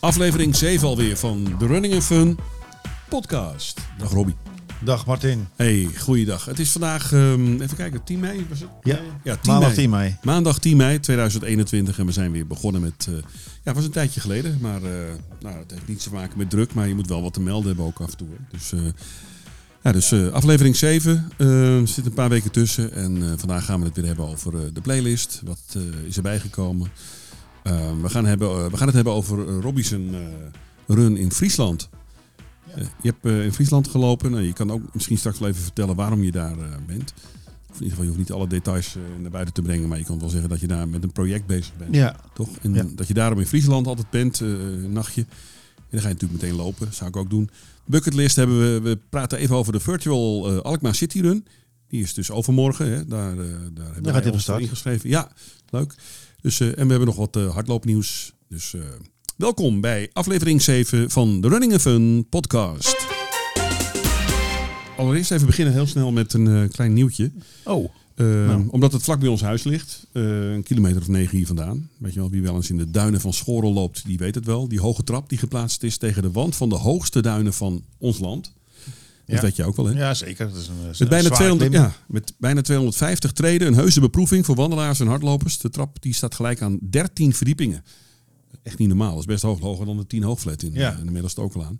Aflevering 7 alweer van de Running and Fun podcast. Dag Robbie. Dag Martin. Hey, goeiedag. Het is vandaag, ehm, even kijken, 10 mei was het? Ja, ja 10 maandag mei. 10 mei. Maandag 10 mei 2021 en we zijn weer begonnen met, eh, ja, het was een tijdje geleden, maar eh, nou, het heeft niets te maken met druk, maar je moet wel wat te melden hebben ook af en toe. hè. Dus, eh, ja, dus aflevering 7 eh, zit een paar weken tussen en vandaag gaan we het weer hebben over de playlist. Wat is erbij gekomen? Eh, we, gaan hebben, eh, we gaan het hebben over uh, Robbie's run in Friesland. Eh, je hebt eh, in Friesland gelopen. Nou, je kan ook misschien straks wel even vertellen waarom je daar eh, bent. Of in ieder geval, je hoeft niet alle details eh, naar buiten te brengen. Maar je kan wel zeggen dat je daar met een project bezig bent. Ja, Toch? En Ja. dat je daarom in Friesland altijd bent, eh, een nachtje. En dan ga je natuurlijk meteen lopen. Zou ik ook doen. Bucketlist hebben we. We praten even over de virtual eh, Alkmaar City Run. Die is dus overmorgen. Hè? Daar, eh, daar hebben ons start. ingeschreven. Ja, leuk. Dus, eh, en we hebben nog wat eh, hardloopnieuws. Dus eh, welkom bij aflevering 7 van de Running Fun podcast. Allereerst even beginnen heel snel met een klein nieuwtje. Oh, Eh, Nou. Omdat het vlak bij ons huis ligt, een kilometer of negen hier vandaan. Weet je wel, wie wel eens in de duinen van Schorel loopt, die weet het wel. Die hoge trap die geplaatst is tegen de wand van de hoogste duinen van ons land. Dat weet je ook wel, hè? ja zeker. Dat is een, Met bijna, zwaar 200, klim. ja, met bijna 250 treden, een heuse beproeving voor wandelaars en hardlopers. De trap die staat gelijk aan 13 verdiepingen. Echt niet normaal. Dat is best hoog, hoger dan de 10 hoogflat in, Ja. eh, in de Middelstokelaan.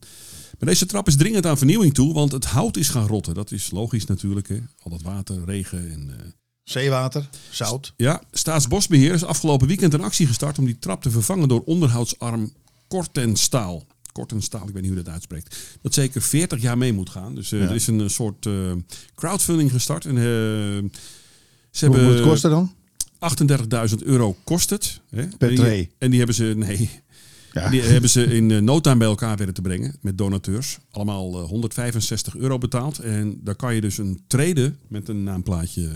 Maar deze trap is dringend aan vernieuwing toe, want het hout is gaan rotten. Dat is logisch natuurlijk. Hè? Al dat water, regen en... eh, Zeewater, zout. ja, Staatsbosbeheer is afgelopen weekend een actie gestart om die trap te vervangen door onderhoudsarm Kortenstaal. Kortenstaal, ik weet niet hoe dat uitspreekt. Dat zeker 40 jaar mee moet gaan. Dus eh, Ja. er is een eh, soort eh, crowdfunding gestart. En, eh, ze Hoe moet het hebben kosten dan? 38.000 euro kost het. Hè? Per En die- tray. En die hebben ze, nee, Ja. die hebben ze in no time bij elkaar weten te brengen met donateurs. Allemaal eh, 165 euro betaald. En daar kan je dus een treden met een naamplaatje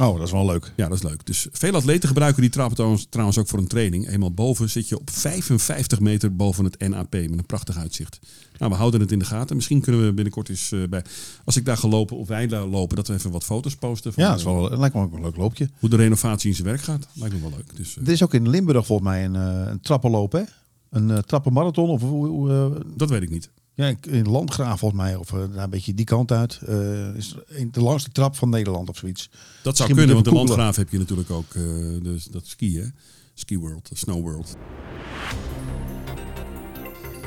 Oh, dat is wel leuk. ja, dat is leuk. Dus veel atleten gebruiken die trap trouwens, ook voor een training. Eenmaal boven zit je op 55 meter boven het NAP met een prachtig uitzicht. Nou, we houden het in de gaten. Misschien kunnen we binnenkort eens eh, bij, als ik daar ga lopen of wij daar lopen, dat we even wat foto's posten van Ja, dat is eh, wel, lijkt me ook een leuk loopje. hoe de renovatie in zijn werk gaat. Lijkt me wel leuk. Dus, eh, Er is ook in Limburg volgens mij een, eh, een trappenloop, hè? Een trappenmarathon of hoe... dat weet ik niet. Ja, in Landgraaf volgens mij. Of eh, daar een beetje die kant uit. eh, is de langste trap van Nederland of zoiets. Dat zou Misschien kunnen, want de Landgraaf heb je natuurlijk ook eh, dus dat ski, hè? Ski World, Snow World.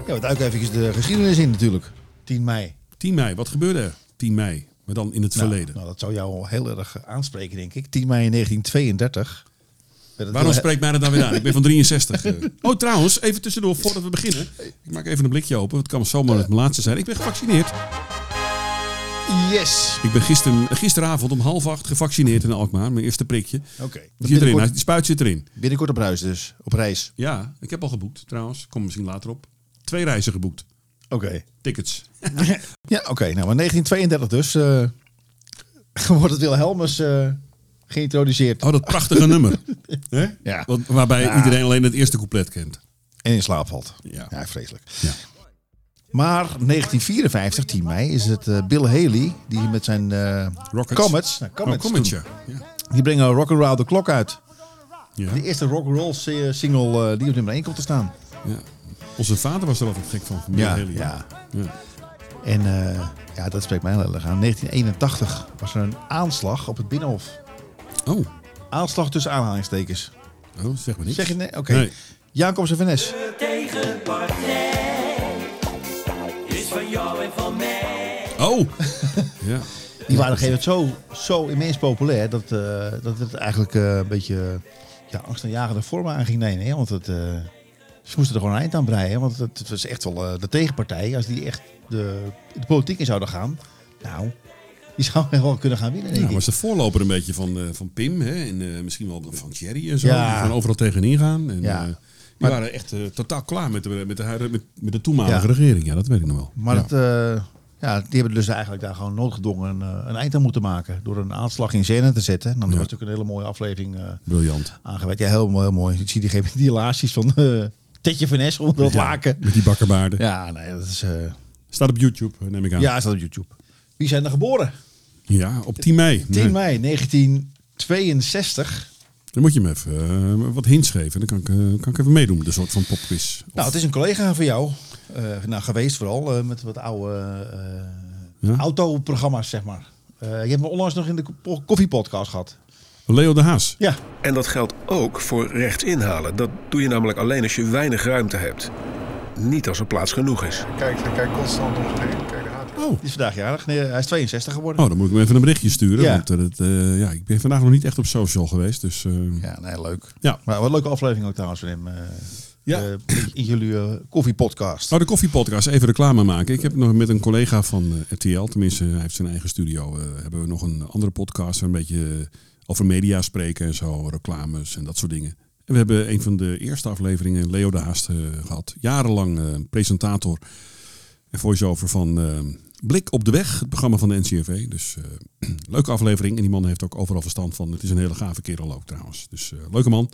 Ja, we duiken even de geschiedenis in natuurlijk. 10 mei. 10 mei, wat gebeurde er? 10 mei, maar dan in het Nou, verleden. Nou, dat zou jou heel erg aanspreken, denk ik. 10 mei 1932. Waarom heel- spreekt mij dat dan weer aan? Ik ben van 63. eh. Oh, trouwens, even tussendoor voordat we beginnen. Ik maak even een blikje open. Het kan zomaar het mijn laatste zijn. Ik ben gevaccineerd. Yes! Ik ben gisteren, gisteravond om half acht gevaccineerd in Alkmaar. Mijn eerste prikje. Oké. Die, zit erin. Die spuit zit erin. binnenkort op reis dus. Op reis. Ja, ik heb al geboekt trouwens. Kom misschien later op. Twee reizen geboekt. Oké. Tickets. Ja, oké. Nou, maar 1932 dus. eh, wordt het Wilhelmus eh, geïntroduceerd. Oh, dat prachtige nummer. Hè? Ja. Wat- waarbij Ja. iedereen alleen het eerste couplet kent. En in slaap valt. Ja. Ja, vreselijk. Ja. Maar 1954, 10 mei, is het eh, Bill Haley die met zijn eh, Rockets. Comets, nou, Oh, Comets ja. Die brengen Rock Around the Clock uit. Ja. De eerste rock'n'roll si- single eh, die op nummer 1 komt te staan. Ja. Onze vader was er altijd gek van. van Ja, Bill Haley, ja. ja. En ja, dat spreekt mij heel erg aan. 1981 was er een aanslag op het Binnenhof. Oh. Aanslag tussen aanhalingstekens. oh, zeg maar niet. Zeg je nee? Oké. Nee. Jacobs en Van Nes. tegenpartij is van jou en van mij. Oh. ja. Die waren op een gegeven moment zo, zo immens populair dat, eh, dat het eigenlijk eh, een beetje ja, angstaanjagende vormen aan ging nemen. Hè? Want het, eh, ze moesten er gewoon een eind aan breien. Want het, het was echt wel eh, de tegenpartij. Als die echt de, de politiek in zouden gaan. Nou, die zouden wel kunnen gaan winnen, denk Ja, ik. was de voorloper een beetje van, eh, van Pim. Hè? En eh, misschien wel van Thierry en zo. Ja. Die gaan overal tegenin gaan. En, Ja. eh, die Maar- waren echt totaal klaar met de, met de, met, met de toenmalige Ja. regering. Ja, dat weet ik nog wel. Maar ja. het, ja, die hebben dus eigenlijk daar gewoon noodgedwongen een, een eind aan moeten maken. Door een aanslag in scène te zetten. En dan Ja. was natuurlijk een hele mooie aflevering Briljant. aangewerkt. Ja, heel, mooi, heel mooi. Ik zie die, die relaties van Tetje van Nes onder het Ja, laken. Met die bakkerbaarden. Ja, nee, dat is... Staat op YouTube, neem ik aan. ja, staat op YouTube. Wie zijn er geboren? Ja, op 10 mei. 10 Nee. mei 1962. Dan moet je me even eh, wat hints geven. Dan kan ik, eh, kan ik even meedoen met een soort van popquiz. Of- Nou, het is een collega van jou. eh, nou, geweest vooral. met wat oude eh, Ja? autoprogramma's, zeg maar. Eh, je hebt me onlangs nog in de ko- koffiepodcast gehad. Leo de Haas. Ja, En dat geldt ook voor rechts inhalen. Dat doe je namelijk alleen als je weinig ruimte hebt. Niet als er plaats genoeg is. Kijk, hij kijkt constant om Oh. die is vandaag jarig. Nee, hij is 62 geworden. Oh, dan moet ik hem even een berichtje sturen. Ja. Want eh, het, eh, ja, ik ben vandaag nog niet echt op social geweest. Dus eh, Ja, nee, leuk. ja. Maar wat een leuke aflevering ook trouwens van hem. eh, Ja. eh, in jullie eh, koffiepodcast. Nou, de koffiepodcast, even reclame maken. Ik heb nog met een collega van eh, RTL, tenminste, hij heeft zijn eigen studio, eh, hebben we nog een andere podcast waar een beetje eh, over media spreken en zo, reclames en dat soort dingen. En we hebben een van de eerste afleveringen, Leo de Haast, eh, gehad. Jarenlang eh, presentator en voice-over van eh, Blik op de Weg, het programma van de NCRV. Dus eh, leuke aflevering. En die man heeft ook overal verstand van. Het is een hele gave kerel ook trouwens. Dus eh, leuke man.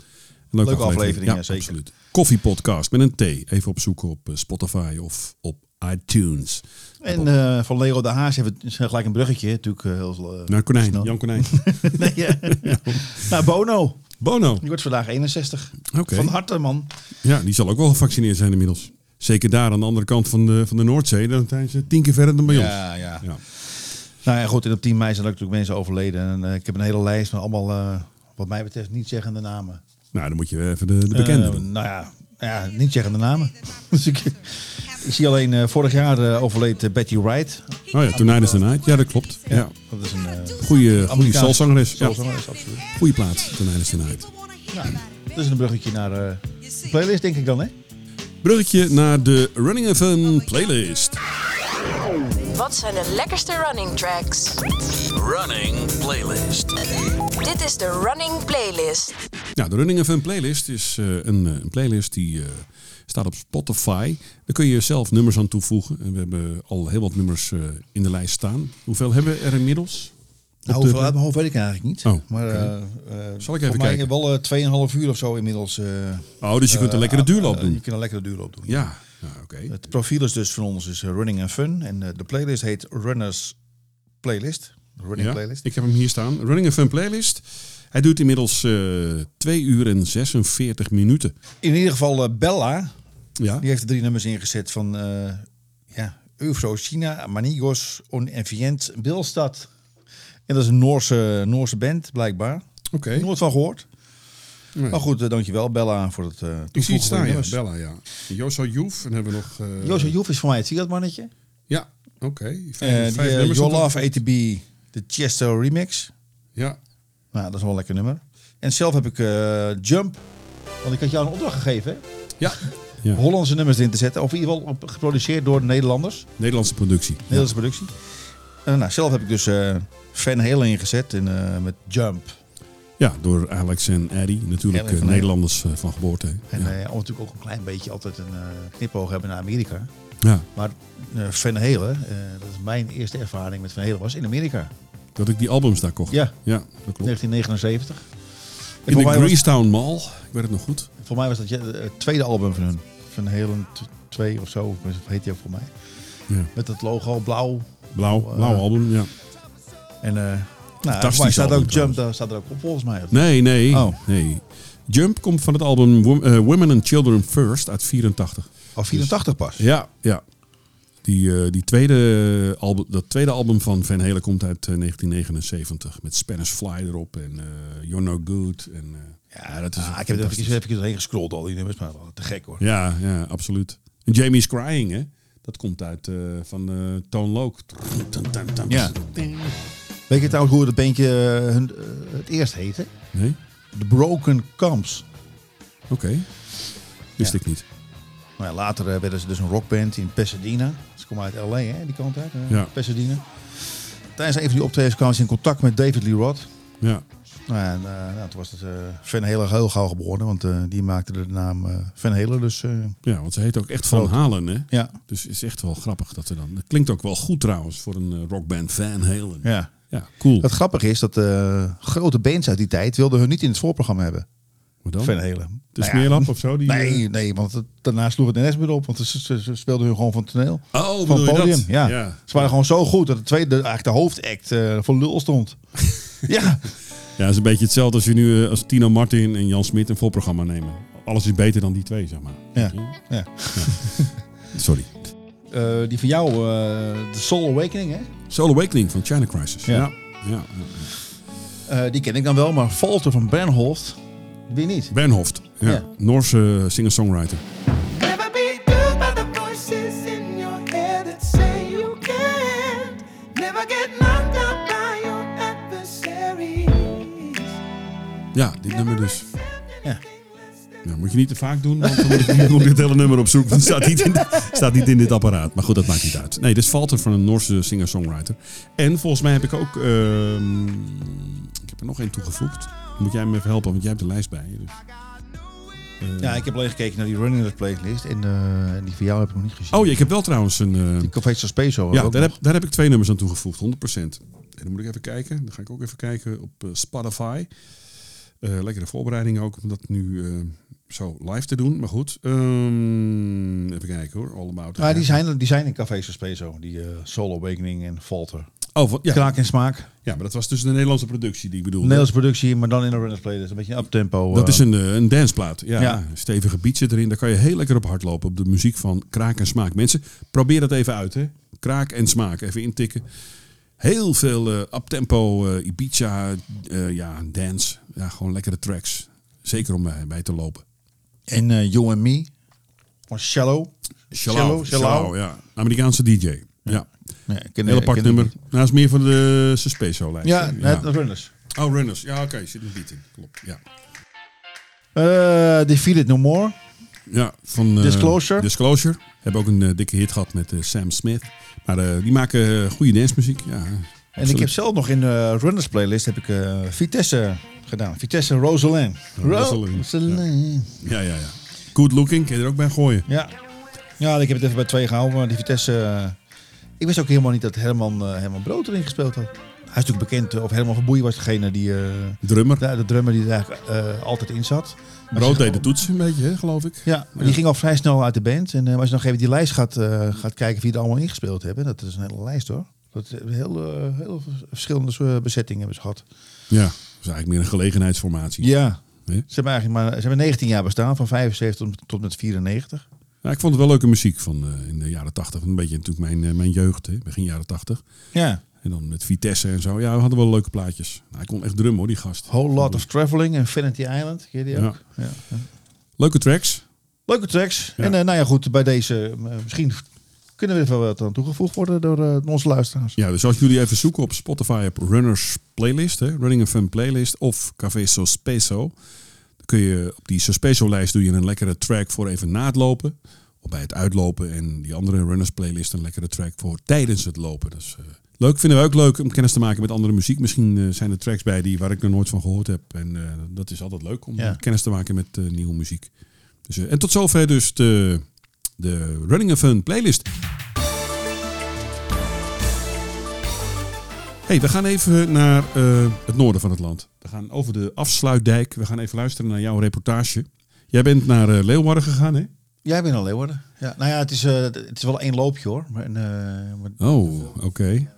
Een Leuke aflevering, ja, zeker. Absoluut. Koffiepodcast met een T. Even opzoeken op eh, Spotify of op iTunes. En eh, van Leo de Haas het is gelijk een bruggetje. Natuurlijk heel Naar Konijn, snel. Jan Konijn. nee, ja. Nou, Bono. Bono. Die wordt vandaag 61. Oké. Van harte, man. Ja, die zal ook wel gevaccineerd zijn inmiddels. Zeker daar aan de andere kant van de, van de Noordzee. Dan zijn ze tien keer verder dan bij ons. Ja, ja. Ja. Nou ja, goed. En op 10 mei zijn er natuurlijk mensen overleden. En eh, ik heb een hele lijst met allemaal, eh, wat mij betreft, niet zeggende namen. Nou, dan moet je even de, de bekende Eh, doen. nou ja, ja, niet zeggende namen. dus ik, ik zie alleen, vorig jaar eh, overleed Betty Wright. Oh ja, Tonight is the Night. Ja, dat klopt. Ja. Dat is een eh Goeie, goeie Amerikaanse soulzangeres. Ja. soulzangeres, absoluut. Goeie plaat, Tonight is the Night. Nou, dat is een bruggetje naar de playlist, denk ik dan, hè? Bruggetje naar de Running Fun playlist. Wat zijn de lekkerste running tracks? Running Playlist. Dit is de Running Playlist. Nou, de Running Fun playlist is eh, een, eh, een playlist die eh, staat op Spotify. Daar kun je zelf nummers aan toevoegen. En we hebben al heel wat nummers eh, in de lijst staan. Hoeveel hebben we er inmiddels? Nou, de- hoeveel uit mijn hoofd weet ik eigenlijk niet. Oh, maar eh, eh, Zal ik even voor mij kijken? wel eh, 2,5 uur of zo inmiddels. eh, Oh, dus je kunt een lekkere eh, duurloop eh, doen. Je kunt een lekkere duurloop doen. Ja, ja oké. Het profiel is dus van ons is eh, Running and Fun. En eh, de playlist heet Runners Playlist. De Running Ja, Playlist. ik heb hem hier staan. Running Fun playlist. Hij duurt inmiddels eh 2 uur en 46 minuten. In ieder geval eh, Bella. Ja, Die heeft er drie nummers ingezet van eh ja, Eufro China, Manigos, Onevient, Bilstad. En dat is een Noorse, Noorse band, blijkbaar. oké. Nooit van gehoord. Nee. Maar goed, eh, dankjewel Bella voor het eh Ik zie het staan, ja. Bella, ja. Joso Joef. En hebben we nog... eh, Jozef Joef is voor mij het, zie je dat mannetje? Ja, oké. Vijf, die vijf nummers Your. Love ATB, de Chesto remix. Ja, Nou, dat is wel een lekker nummer. En zelf heb ik Jump. Want ik had jou een opdracht gegeven, hè? ja. ja. Hollandse nummers erin te zetten. Of in ieder geval geproduceerd door Nederlanders. Nederlandse productie. Nederlandse productie. En nou, zelf heb ik dus eh Van Halen ingezet in, eh, met Jump. Ja, door Alex en Eddie. Natuurlijk eh, van Nederlanders eh, van geboorte. En Ja. eh, natuurlijk ook een klein beetje altijd een eh knipoog hebben naar Amerika. ja, Maar eh Van Halen, eh, dat is mijn eerste ervaring met Van Halen, was in Amerika. dat ik die albums daar kocht. Ja, Ja, dat klopt. 1979. En In de was, Greasetown Mall. Ik weet het nog goed. voor mij was dat het tweede album van hun. Van Halen 2 of zo, heet die ook voor mij. Ja. Met het logo blauw. Blauw, Eh, blauw album, ja. En eh nou, mij staat ook Jump, daar staat er ook op volgens mij. Nee, nee, Oh. nee. Jump komt van het album Wom- eh, Women and Children First uit 84. Al 84 pas. Ja, ja. Die, eh, die tweede album, dat tweede album van Van Halen komt uit eh, 1979. Met Spanish Fly erop en eh You're No Good. En, eh, ja, dat is Ah, ik heb er even, even doorheen gescrolld, al die nummers, maar te gek hoor. Ja, ja, absoluut. En Jamie's Crying, hè? Dat komt uit eh, van eh Tone Loc. Ja. Weet je trouwens hoe dat bandje eh, hun, het eerst heette? Nee? The Broken Camps. Oké. Wist Ja. ik niet. Nou ja, later werden ze dus een rockband in Pasadena. Ze komen uit LA, hè, die kant uit. eh, Ja. Pasadena. Tijdens een van die optredens kwamen ze in contact met David Lee Roth. Ja. Nou, en, eh, nou, toen was het eh Van Halen heel gauw geboren, want eh, die maakte de naam eh, Van Halen. Dus ja, want ze heet ook echt Van. Halen, hè? ja, Dus het is echt wel grappig dat ze dan... Dat klinkt ook wel goed trouwens voor een rockband Van Halen. ja. Ja, cool. Het grappige is dat grote bands uit die tijd wilden hun niet in het voorprogramma hebben. Maar dan? Van Halen. De Nou ja, smeerlap of zo? Die, Nee, nee, want het, daarna sloeg het ineens meer op. Want ze, ze, ze speelden hun gewoon van het toneel. Oh, Van het podium. Ja. ja. Ze waren gewoon zo goed dat de tweede, eigenlijk de hoofdact voor lul stond. ja. Ja, het is een beetje hetzelfde als je nu eh, als Tino Martin en Jan Smit een volprogramma nemen. Alles is beter dan die twee, zeg maar. Ja. ja. Sorry. Eh, die van jou, eh, de Soul Awakening, hè? Soul Awakening van China Crisis. Ja. Ja. die ken ik dan wel, maar Falter van Bernhoft, wie niet? Bernhoft. Ja. Ja. Noorse singer-songwriter. Ja, dit nummer dus. Ja. Ja, moet je niet te vaak doen, want dan moet ik, dit hele nummer opzoeken. want Het staat niet, in, staat niet in dit apparaat. Maar goed, dat maakt niet uit. Nee, dit is Falter van een Noorse singer-songwriter. En volgens mij heb ik ook... ehm, ik heb er nog één toegevoegd. Moet jij me even helpen, want jij hebt de lijst bij je. Dus. Eh, Ja, ik heb alleen gekeken naar die Running the Playlist en eh, die van jou heb ik nog niet gezien. Oh, ja, ik heb wel trouwens een... eh, Die Café Sospeso. ja, daar heb, daar heb ik twee nummers aan toegevoegd, 100%. En dan moet ik even kijken. Dan ga ik ook even kijken op Spotify. Eh, lekkere voorbereiding ook om dat nu eh, zo live te doen. Maar goed, ehm, even kijken hoor. All about Ja, die zijn, die zijn in Café Sospeso. Die eh Soul Awakening en Falter. Oh, ja. Kraak en smaak. ja, maar dat was dus de Nederlandse productie die ik bedoelde. Nederlandse productie, maar dan in de Runners Playlist. Een beetje een uptempo. Dat is een, een danceplaat. Ja, Ja. stevige beat zit erin. Daar kan je heel lekker op hard lopen. Op de muziek van Kraak en Smaak. Mensen, probeer dat even uit. Hè. Kraak en Smaak. Even intikken. Heel veel eh uptempo, eh, Ibiza, eh, ja, dance. Ja, gewoon lekkere tracks. Zeker om bij, te lopen. En You and Me. Van Shallow. Shallow, Shallow, Shallow, ja. Amerikaanse DJ. Ja, Nee, ken heel ik apart ken nummer. Nou, dat is meer van de Suspeso-lijst. Ja, de Runners. Oh, Runners. Ja, oké. Zit een beat in. Klopt, ja. Eh Defeated No More. Ja, van Disclosure. Disclosure. Hebben ook een eh, dikke hit gehad met eh, Sam Smith. Maar eh, die maken goede dancemuziek. Ja, En ik heb zelf nog in de Runners Playlist heb ik Vitesse gedaan. Vitesse Rosalind. Rosalind. Ja, ja, ja. Good looking. Kun je er ook bij gooien. Ja. ja, ik heb het even bij twee gehouden. Maar die Vitesse... ik wist ook helemaal niet dat Herman, Herman Brood erin gespeeld had. Hij is natuurlijk bekend, of Herman van Boeien was degene die... Drummer. de, de drummer die er eigenlijk altijd in zat. Maar Brood deed de toetsen een beetje, hè, geloof ik. Ja, maar die ging al vrij snel uit de band. En eh, als je nog even die lijst gaat, eh, gaat kijken wie er allemaal ingespeeld hebben. Dat is een hele lijst hoor. Dat is heel, heel verschillende bezettingen hebben ze gehad. Ja, dat is eigenlijk meer een gelegenheidsformatie. Ja. Nee? Ze hebben eigenlijk maar ze hebben 19 jaar bestaan, van 75 tot, tot met 94. Ja, ik vond het wel leuke muziek van eh, in de jaren tachtig. Een beetje natuurlijk mijn, mijn jeugd, hè, begin jaren tachtig. Ja. En dan met Vitesse en zo. Ja, we hadden wel leuke plaatjes. Nou, hij kon echt drummen hoor, die gast. Whole Lot of Traveling Infinity Island. Ken die Ja. ook? Ja. ja. Leuke tracks. Leuke tracks. Ja. En eh, nou ja, goed, bij deze, eh, misschien kunnen we er wel wat aan toegevoegd worden door eh, onze luisteraars. Ja, dus als jullie even zoeken op Spotify op Runners Playlist, hè, Running a Fun Playlist of Café Sospeso, dan kun je op die Sospeso lijst doe je een lekkere track voor even na het lopen. Of bij het uitlopen. En die andere Runners Playlist een lekkere track voor tijdens het lopen. Dus leuk, vinden we ook leuk om kennis te maken met andere muziek. Misschien eh, zijn er tracks bij die waar ik nog nooit van gehoord heb. En eh, dat is altijd leuk om Ja. kennis te maken met eh, nieuwe muziek. Dus, en tot zover dus de, de Running a Fun Playlist. Hey, we gaan even naar het noorden van het land. We gaan over de afsluitdijk. We gaan even luisteren naar jouw reportage. Jij bent naar eh, Leeuwarden gegaan, hè? Jij bent al Leeuwarden. Ja, nou ja, het is, het is wel één loopje hoor. Maar, Oh, oké.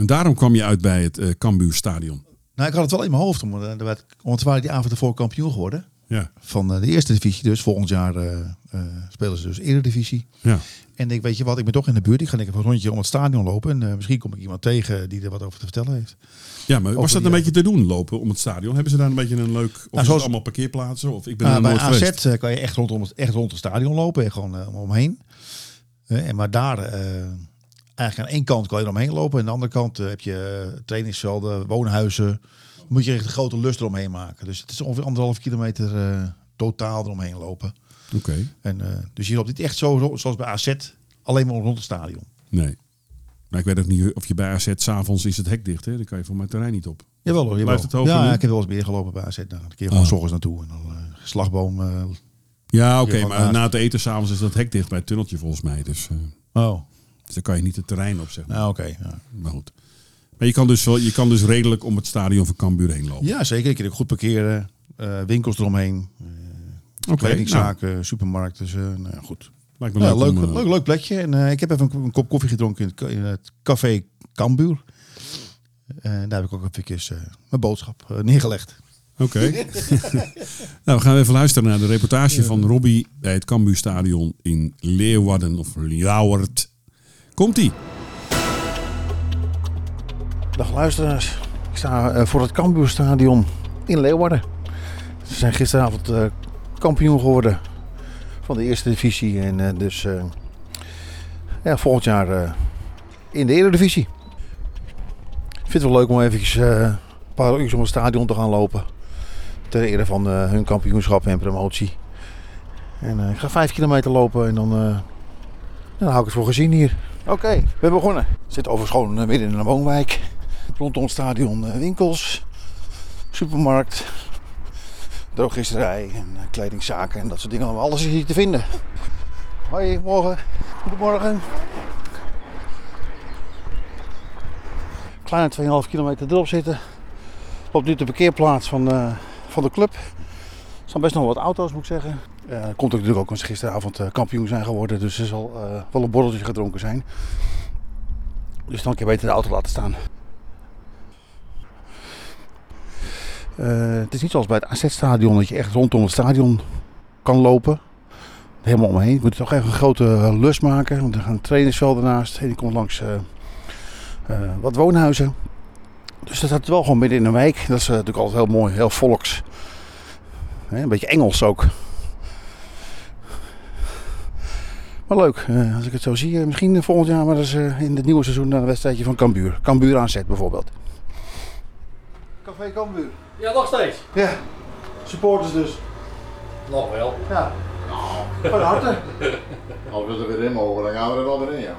En daarom kwam je uit bij het eh Cambuur Stadion. nou, ik had het wel in mijn hoofd, omdat, er werd- want we waren die avond ervoor kampioen geworden. Ja, Van eh, de eerste divisie dus. Volgend jaar eh, spelen ze dus eredivisie. ja. En ik weet je wat, ik ben toch in de buurt. Ik ga even een rondje om het stadion lopen. En misschien kom ik iemand tegen die er wat over te vertellen heeft. ja maar was dat die, een beetje te doen, lopen om het stadion? Hebben ze daar een beetje een leuk... Of zoals- allemaal parkeerplaatsen? Of ik ben Nou, er bij AZ geweest. kan je echt rondom het, echt rond het stadion lopen. En gewoon omheen. En maar daar, eigenlijk aan één kant kan je eromheen lopen. En aan de andere kant eh, heb je eh, trainingsvelden, woonhuizen. Moet je echt een grote lust eromheen maken. Dus het is ongeveer anderhalf kilometer eh, totaal eromheen lopen. Oké, En, dus je loopt niet echt zo zoals bij AZ, alleen maar rond het stadion. nee. Maar ik weet ook niet of je bij AZ s'avonds is het hek dicht, hè? Dan kan je voor mijn terrein niet op. Jawel hoor. Blijft het hoger ja, ik heb wel eens meer gelopen bij AZ. Nou, een keer gewoon Oh. s ochtends naartoe en dan eh, slagboom. Ja, oké, maar na het eten s'avonds is dat hek dicht bij het tunneltje volgens mij. Dus, oh, dus dan kan je niet het terrein op, zeg maar. nou oké. ja. Maar goed. Maar je kan, dus wel, je kan dus redelijk om het stadion van Cambuur heen lopen. ja, zeker. Ik kan ook goed parkeren. eh, winkels eromheen. Oké, kledingzaken, supermarkten. Dus, eh, nou ja, goed. lijkt me Ja, leuk, om, eh, leuk, leuk plekje. En eh, ik heb even een, kop koffie gedronken in het, café Cambuur. Eh, daar heb ik ook even uh, mijn boodschap uh, neergelegd. Oké. nou, we gaan even luisteren naar de reportage van Robbie bij het Cambuurstadion in Leeuwarden of Ljouwert. Komt-ie. Dag luisteraars. Ik sta uh, voor het Cambuurstadion in Leeuwarden. Ze zijn gisteravond uh, kampioen geworden van de eerste divisie. En uh, dus ja, volgend jaar in de Eredivisie. Ik vind het wel leuk om eventjes een paar uur om het stadion te gaan lopen. Ter ere van hun kampioenschap en promotie. En ik ga vijf kilometer lopen en dan, dan hou ik het voor gezien hier. Oké, we hebben begonnen. Het zit overigens gewoon midden in een woonwijk. Rondom het stadion winkels, supermarkt, drogisterij en kledingzaken en dat soort dingen. Alles is hier te vinden. Hoi, morgen. Goedemorgen. Kleine 2,5 kilometer erop zitten. Op nu de parkeerplaats van, van de club. Er staan best nog wat auto's, moet ik zeggen. Uh, komt natuurlijk ook omdat ze gisteravond uh, kampioen zijn geworden. Dus er zal wel een borreltje gedronken zijn. Dus dan kan je beter de auto laten staan. Het is niet zoals bij het AZ-stadion dat je echt rondom het stadion kan lopen. Helemaal omheen. Je moet toch even een grote lus maken. Want er gaan trainingsvelden naast. En die komt langs wat woonhuizen. Dus dat staat wel gewoon midden in een wijk. Dat is natuurlijk altijd heel mooi. Heel volks. een beetje Engels ook. Maar leuk, als ik het zo zie. misschien volgend jaar maar eens in het nieuwe seizoen een wedstrijdje van Cambuur. Cambuur aanzet bijvoorbeeld. Café Cambuur. Ja, nog steeds. Ja, supporters dus. Nog wel. Ja. Van harte. Als we er weer in mogen, dan gaan we er wel weer in. Ja.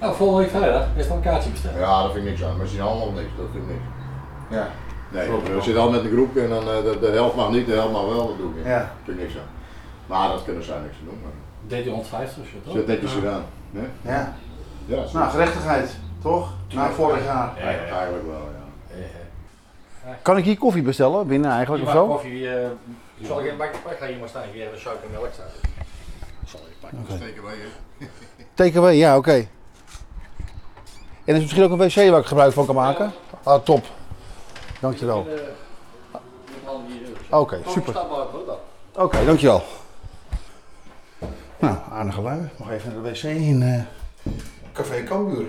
Nou, volgende week vrijdag is dan een kaartje bestellen. Ja, dat vind ik niks aan. Maar ze zien allemaal niks, dat vind ik niks. Ja. Nee, we zitten al met een groep en dan, de, de, helft mag niet, de helft mag wel, dat doe ik niet. Ja. Dat vind ik niks aan. Maar dat kunnen zij niks aan doen. Maar... Deed hij 150 of zo, toch? Zit netjes gedaan. Nee? Ja. Ja, nou, gerechtigheid, toch? Na vorig jaar. Ja, ja, eigenlijk wel, ja. Kan ik hier koffie bestellen binnen eigenlijk je of zo? koffie, uh, zal ik een bakje pak? Ga hier maar staan, hier hebben suiker en melk staan. Zal ik pakken. Okay. TKW, ja, oké. Okay. En is misschien ook een wc waar ik gebruik van kan maken? Ah, top. Dankjewel. Oké, okay, super. Oké, okay, dankjewel. Nou, aardige lui. Nog even naar de wc in uh, Café Cambuur.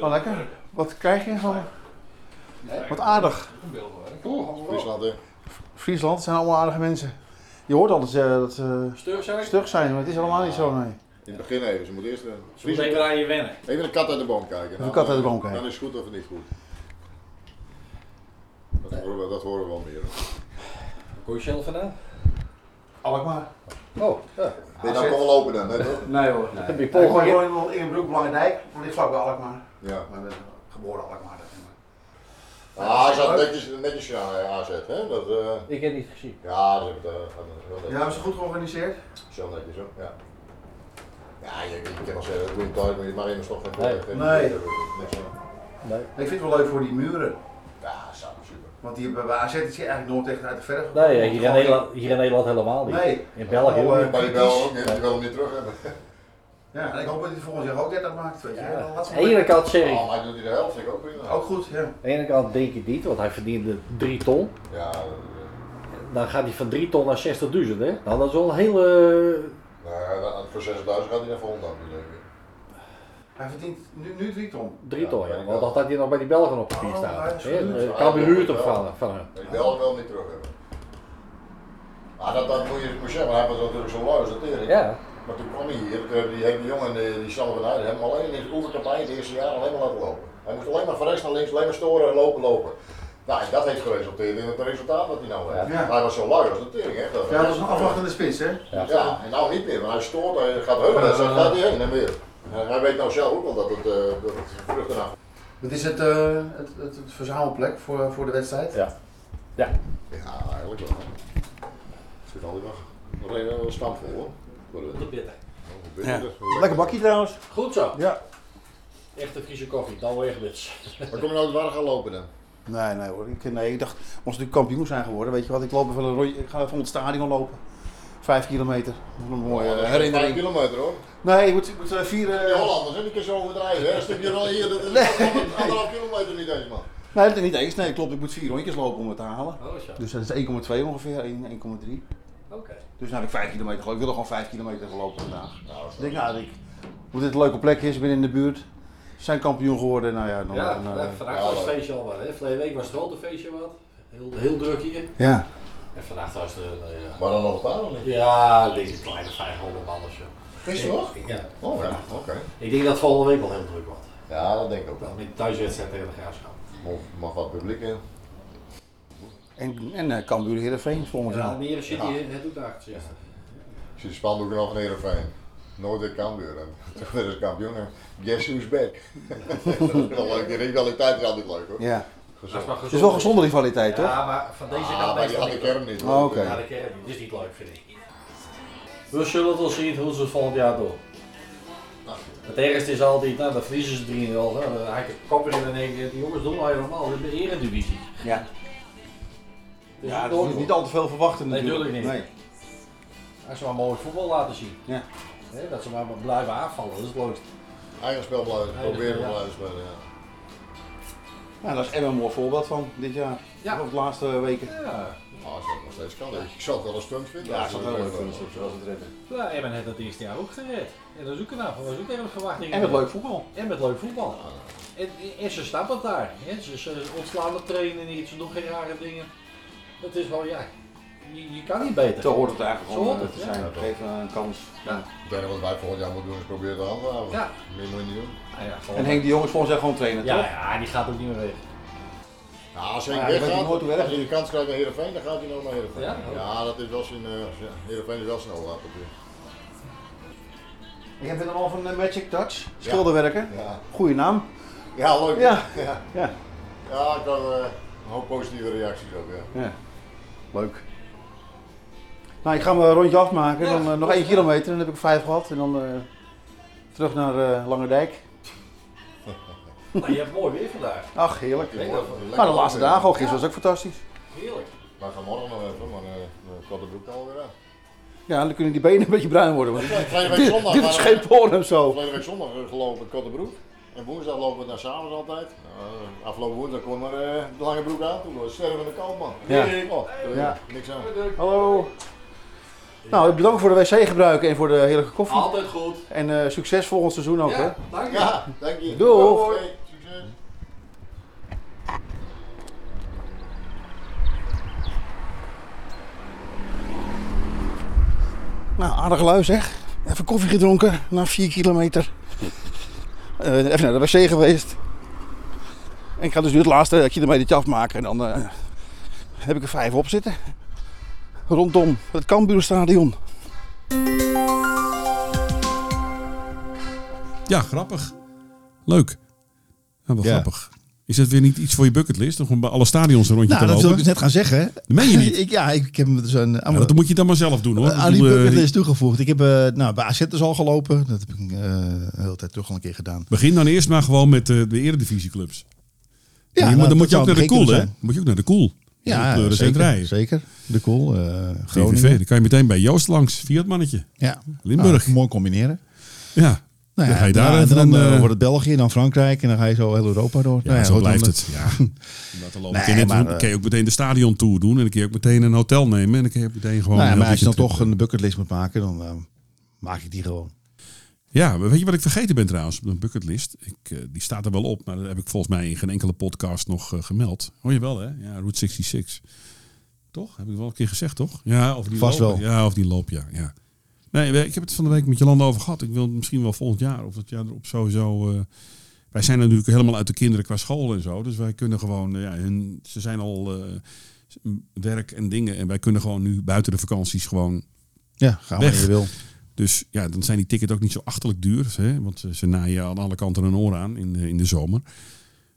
Oh, lekker. Wat krijg je van? Wat aardig. Oh, Friesland, hè? Friesland zijn allemaal aardige mensen. Je hoort altijd uh, dat ze stug zijn? stug zijn, maar het is allemaal niet zo, nee. In het begin even, ze moet eerst ze moet even aan je wennen. Even een kat uit de boom kijken. Even een kat uit de boom kijken. Dan is het goed of niet goed. Dat horen we, dat horen we wel meer. Waar kom je zelf vandaan? Alkmaar. Oh, ja. Ben je nou komen lopen dan, hè, toch? Nee hoor. Nee. Heb je Paul gewoon in Broek, Langendijk. Dat ligt vlak bij Alkmaar. Ja. Maar ik ben geboren Alkmaar. Ah, hij zat netjes, netjes aan AZ, hè? Dat, uh... Ik heb niet gezien. Ja, dat hebben uh, Ja, hebben ze goed georganiseerd? Zo netjes hoor, ja. Ja, je, je kan wel zeggen, dat doe je thuis, maar mag immers toch geen Nee. nee. Ik vind het wel leuk voor die muren. Want die hebben bij AZ is die eigenlijk nooit echt uit de verf. Nee, hier in, Nederland, hier in Nederland helemaal niet. Nee. In België ook niet. Bij de Bel ook niet, willen hem niet terug hebben. Ja, en ik hoop dat hij volgend jaar ook 30 maakt. Weet je. Ja. Aan de ene kant zeg ik, Oh, maar hij doet hij de helft, vind ik ook prima. ook goed, ja. aan de ene kant denk ik niet, want hij verdiende 3 ton. Ja, Dan gaat hij van 3 ton naar 60.000 hè. Nou, dat is wel een hele... nou, ja, voor 6000 gaat hij naar Volendam nu, denk ik. Hij verdient nu, nu 3 ton. 3 ton, ja. Want dat had hij nog bij die Belgen op papier Oh, staan. Hè, goed. eh, van, van hem. Maar die Bel wil hem niet terug hebben. Maar dat, dat moet je moet je zeggen, maar hij was natuurlijk zo lui als de tering. Ja. Maar toen kwam hij hier, die hele jongen, die, die Sander van Heijden, hem alleen in de oefencampagne het eerste jaar alleen maar laten lopen. Hij moest alleen maar van rechts naar links, alleen maar storen en lopen, lopen. Nou, en dat heeft geresulteerd in het resultaat wat hij nou heeft. Ja. Maar hij was zo lui als de tering, hè. Ja, dat is een afwachtende spits, hè? Ja. en nou niet meer, want hij stoort, hij gaat heulen, dan gaat hij heen en weer. Hij weet nou zelf ook wel dat het, uh, dat het vruchten af. Dit is het, uh, het, het, het verzamelplek voor, voor de wedstrijd. Ja. Ja. Ja, eigenlijk wel. Er zit altijd nog, nog een uh, stampvol hoor. Voor de- Dat bitter. oh, bitter, dus. Lekker bakje trouwens. Goed zo. Ja. Echte Friese koffie, dan weer gewits. Maar kom je nou waar gaan lopen dan? Nee, nee hoor. Ik, nee, ik dacht, als we natuurlijk kampioen zijn geworden, weet je wat, ik loop even een rondje, ik ga even om het stadion lopen. Vijf kilometer. Een mooie Oh, dat is eh, herinnering. vijf kilometer hoor. Nee, je moet, je moet eh, vier... eh, De Hollanders, hè, die kunnen zo overdrijven. hè. Een stukje al hier, dat is anderhalf kilometer niet eens man. Nee, dat is niet eens. Nee, klopt. Ik moet vier rondjes lopen om het te halen. Oh, zo. Dus dat is 1,2 ongeveer, 1, 1,3. Oké. Dus nou heb ik 5 kilometer gelopen. Ik wil er gewoon 5 kilometer gelopen vandaag. Nou, Ik denk, nou, ik, hoe dit een leuke plek is, ik ben in de buurt. Ze zijn kampioen geworden, nou ja, dan... Ja, dan, ja, eh, vandaag ja, was het feestje al wat. Hè. Verleden week was het grote feestje wat. Heel, heel druk hier. ja. En vandaag was het... eh, ja. Maar dan nog een paar of niet? Ja, denk een kleine 500 man of zo. Is er nog? Ja. Oh ja, oké. Ik denk dat volgende week wel heel druk wordt. Ja, dat denk ik ook Wel met de thuiswedstrijd tegen de Graafschap. Mag, mag wat publiek in. En, en uh, Cambuur Heerenveen volgend En jaar. Almere City Ja. het doet daar gezegd. Ik zie de spandoeken nog van Heerenveen. Nooit weer Cambuur. En toen werden ze kampioen. en Guess who's back? dat is wel leuk. Die rivaliteit is altijd leuk hoor. Ja. Is gezond. Het is wel gezonde rivaliteit, toch? Ja, maar van deze Ah, kant maar die had de hoor. kern niet. Oh, oké. Ja, de kern niet. Dit is niet leuk, vind ik. We zullen wel zien hoe ze het volgend jaar doen. Het ergste is altijd, nou, dan verliezen ze 3-0. Nou, dan haak ik kop in en dan denk ik, die jongens doen al helemaal in de eredivisie. Ja. Dus Ja, het dat is wordt- niet al te veel verwachten Nee, natuurlijk. tuurlijk niet. Nee. Als ze maar mooi voetbal laten zien. Ja. Hè, dat ze maar blijven aanvallen, dat is het leukste. Eigen spel blijven, proberen te blijven spelen. Ja. Nou, daar is Emma een mooi voorbeeld van dit jaar. Ja. Of de laatste weken. Ja, als dat nog steeds kan. Ik zou het wel een stunt vinden. Ja, ik zou het wel dat leuk doen. vinden zoals het redden. ja Emmen heeft dat eerste jaar ook gered. En dat is ook knap, dat was ook tegen de verwachtingen. En met leuk voetbal. En met leuk voetbal. En, en ze snappen het daar. Hè. Ze, ze ontslaan de trainen niet, ze doen geen rare dingen. Het is wel, ja, je, je kan niet beter. Zo hoort het eigenlijk gewoon eh, het, te ja. zijn. Geef eh, een kans. Ja. Het enige wat wij volgend jaar moeten doen is proberen te handhaven. Ja. Meer moet je niet doen. Ja, En Henk de Jong is volgens mij gewoon trainer, ja, toch? ja, die gaat ook niet meer weg. Ja, als weet weggaat, als hij de kans krijgt naar Heerenveen, dan gaat hij nog naar Heerenveen. Ja? Ja, dat is wel zijn, uh, Heerenveen is wel snel laat natuurlijk. Ik heb het al van eh, Magic Touch, schilderwerken. Ja. Goeie naam. Ja, leuk. Ja. ja. Ja. Ja, ik had eh, een hoop positieve reacties ja. ja. Leuk. Nou, ik ga mijn rondje afmaken. Ja, dan eh, nog één kilometer, dan heb ik vijf gehad. En dan eh, terug naar eh Langerdijk. Maar je hebt mooi weer vandaag. Ach, heerlijk. Lekker, lekker Maar de laatste dagen ook, gisteren was ook fantastisch. Heerlijk. Wij gaan morgen nog even, maar uh, de korte broek alweer aan. Ja, dan kunnen die benen een beetje bruin worden. Want Verleden week dit, zondag. dit is geen we- porum zo. Verleden week zondag gelopen korte broek. En woensdag lopen we naar s'avonds altijd. Uh, afgelopen woensdag kwam maar uh, de lange broek aan. Toen was het sterven de koud man. Ja. Oh, Ja. Niks aan. Hallo. Nou, bedankt voor de wc gebruiken en voor de heerlijke koffie. Altijd goed. En eh, succes volgend seizoen ook, hè? Ja, dank je. Ja, dank je. Doeg. Hey, succes. Nou, aardig lui zeg. Even koffie gedronken na 4 kilometer. Eh, even naar de wc geweest. En ik ga dus nu het laatste kilometertje afmaken. En dan eh, heb ik er vijf op zitten. Rondom het Cambuurstadion. Ja, grappig. Leuk. Ja, wel Ja. grappig. Is dat weer niet iets voor je bucketlist? Om gewoon bij alle stadions een rondje Nou, te dat wil ik lopen? dus net gaan zeggen. hè. Dat meen je niet. ik, ja, ik, heb hem dus Ja, dat moet je dan maar zelf doen hoor. aan Ik die eh, bucketlist toegevoegd. Ik heb eh, nou, bij AZ dus al gelopen. Dat heb ik eh, een hele tijd terug al een keer gedaan. Begin dan eerst maar gewoon met eh, de eredivisieclubs. Ja, nou, dan moet je ook naar de cool, hè? moet je ook naar de cool. Ja, Pleuris en zeker, zeker. De Cool, eh VVV. Groningen. Dan kan je meteen bij Joost langs. Fiat mannetje. Ja. Limburg. Nou, mooi combineren. Ja. Nou Dan ja, ga je daar nou, even dan, dan, eh, eh, wordt het België, dan Frankrijk en dan ga je zo heel Europa door. Ja, Nou ja, zo blijft dan- het. Ja. Dan Nee, maar, dan eh, kun je ook meteen de stadion tour doen. En dan kun je ook meteen een hotel nemen. En dan kun je ook meteen gewoon... Nou ja, maar als je dan toch een bucketlist moet maken, dan eh, maak ik die gewoon. Ja, weet je wat ik vergeten ben trouwens op de bucketlist? Ik, eh, die staat er wel op, maar dat heb ik volgens mij in geen enkele podcast nog eh, gemeld. Hoor je wel hè? Ja, Route 66. Toch? Heb ik wel een keer gezegd, toch? Ja, of die Vast loop. wel. Ja, of die loop, ja. ja. Nee, we- ik heb het van de week met Jolanda over gehad. Ik wil misschien wel volgend jaar of dat jaar erop sowieso... eh, wij zijn natuurlijk helemaal uit de kinderen qua school en zo. Dus wij kunnen gewoon... ja, hun, ze zijn al werk en dingen. En wij kunnen gewoon nu buiten de vakanties gewoon Ja, ga maar Weg. wanneer je wil. Dus ja, dan zijn die tickets ook niet zo achterlijk duur. Hè? Want ze- naaien aan alle kanten een oor aan in de, in de zomer.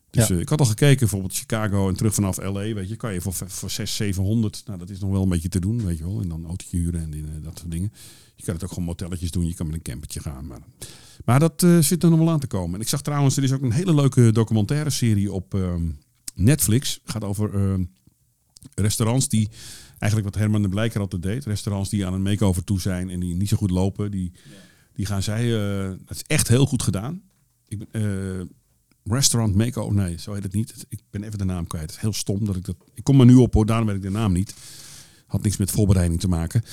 Dus Ja. eh, ik had al gekeken, bijvoorbeeld Chicago en terug vanaf LA. Weet je, kan je voor, voor 600, 700. Nou, dat is nog wel een beetje te doen, weet je wel. En dan autootje huren en die, eh, dat soort dingen. Je kan het ook gewoon motelletjes doen. Je kan met een campertje gaan. Maar, maar dat eh, zit er nog wel aan te komen. En ik zag trouwens, er is ook een hele leuke documentaire serie op ehm, Netflix. Het gaat over ehm, restaurants die, eigenlijk wat Herman de Blijker altijd deed, restaurants die aan een makeover toe zijn en die niet zo goed lopen, die, die gaan zij, eh, dat is echt heel goed gedaan. Ik ben, eh, restaurant makeover, nee, zo heet het niet. Ik ben even de naam kwijt. Het is heel stom dat ik dat, ik kom er nu op hoor, daarom weet ik de naam niet. Had niks met voorbereiding te maken.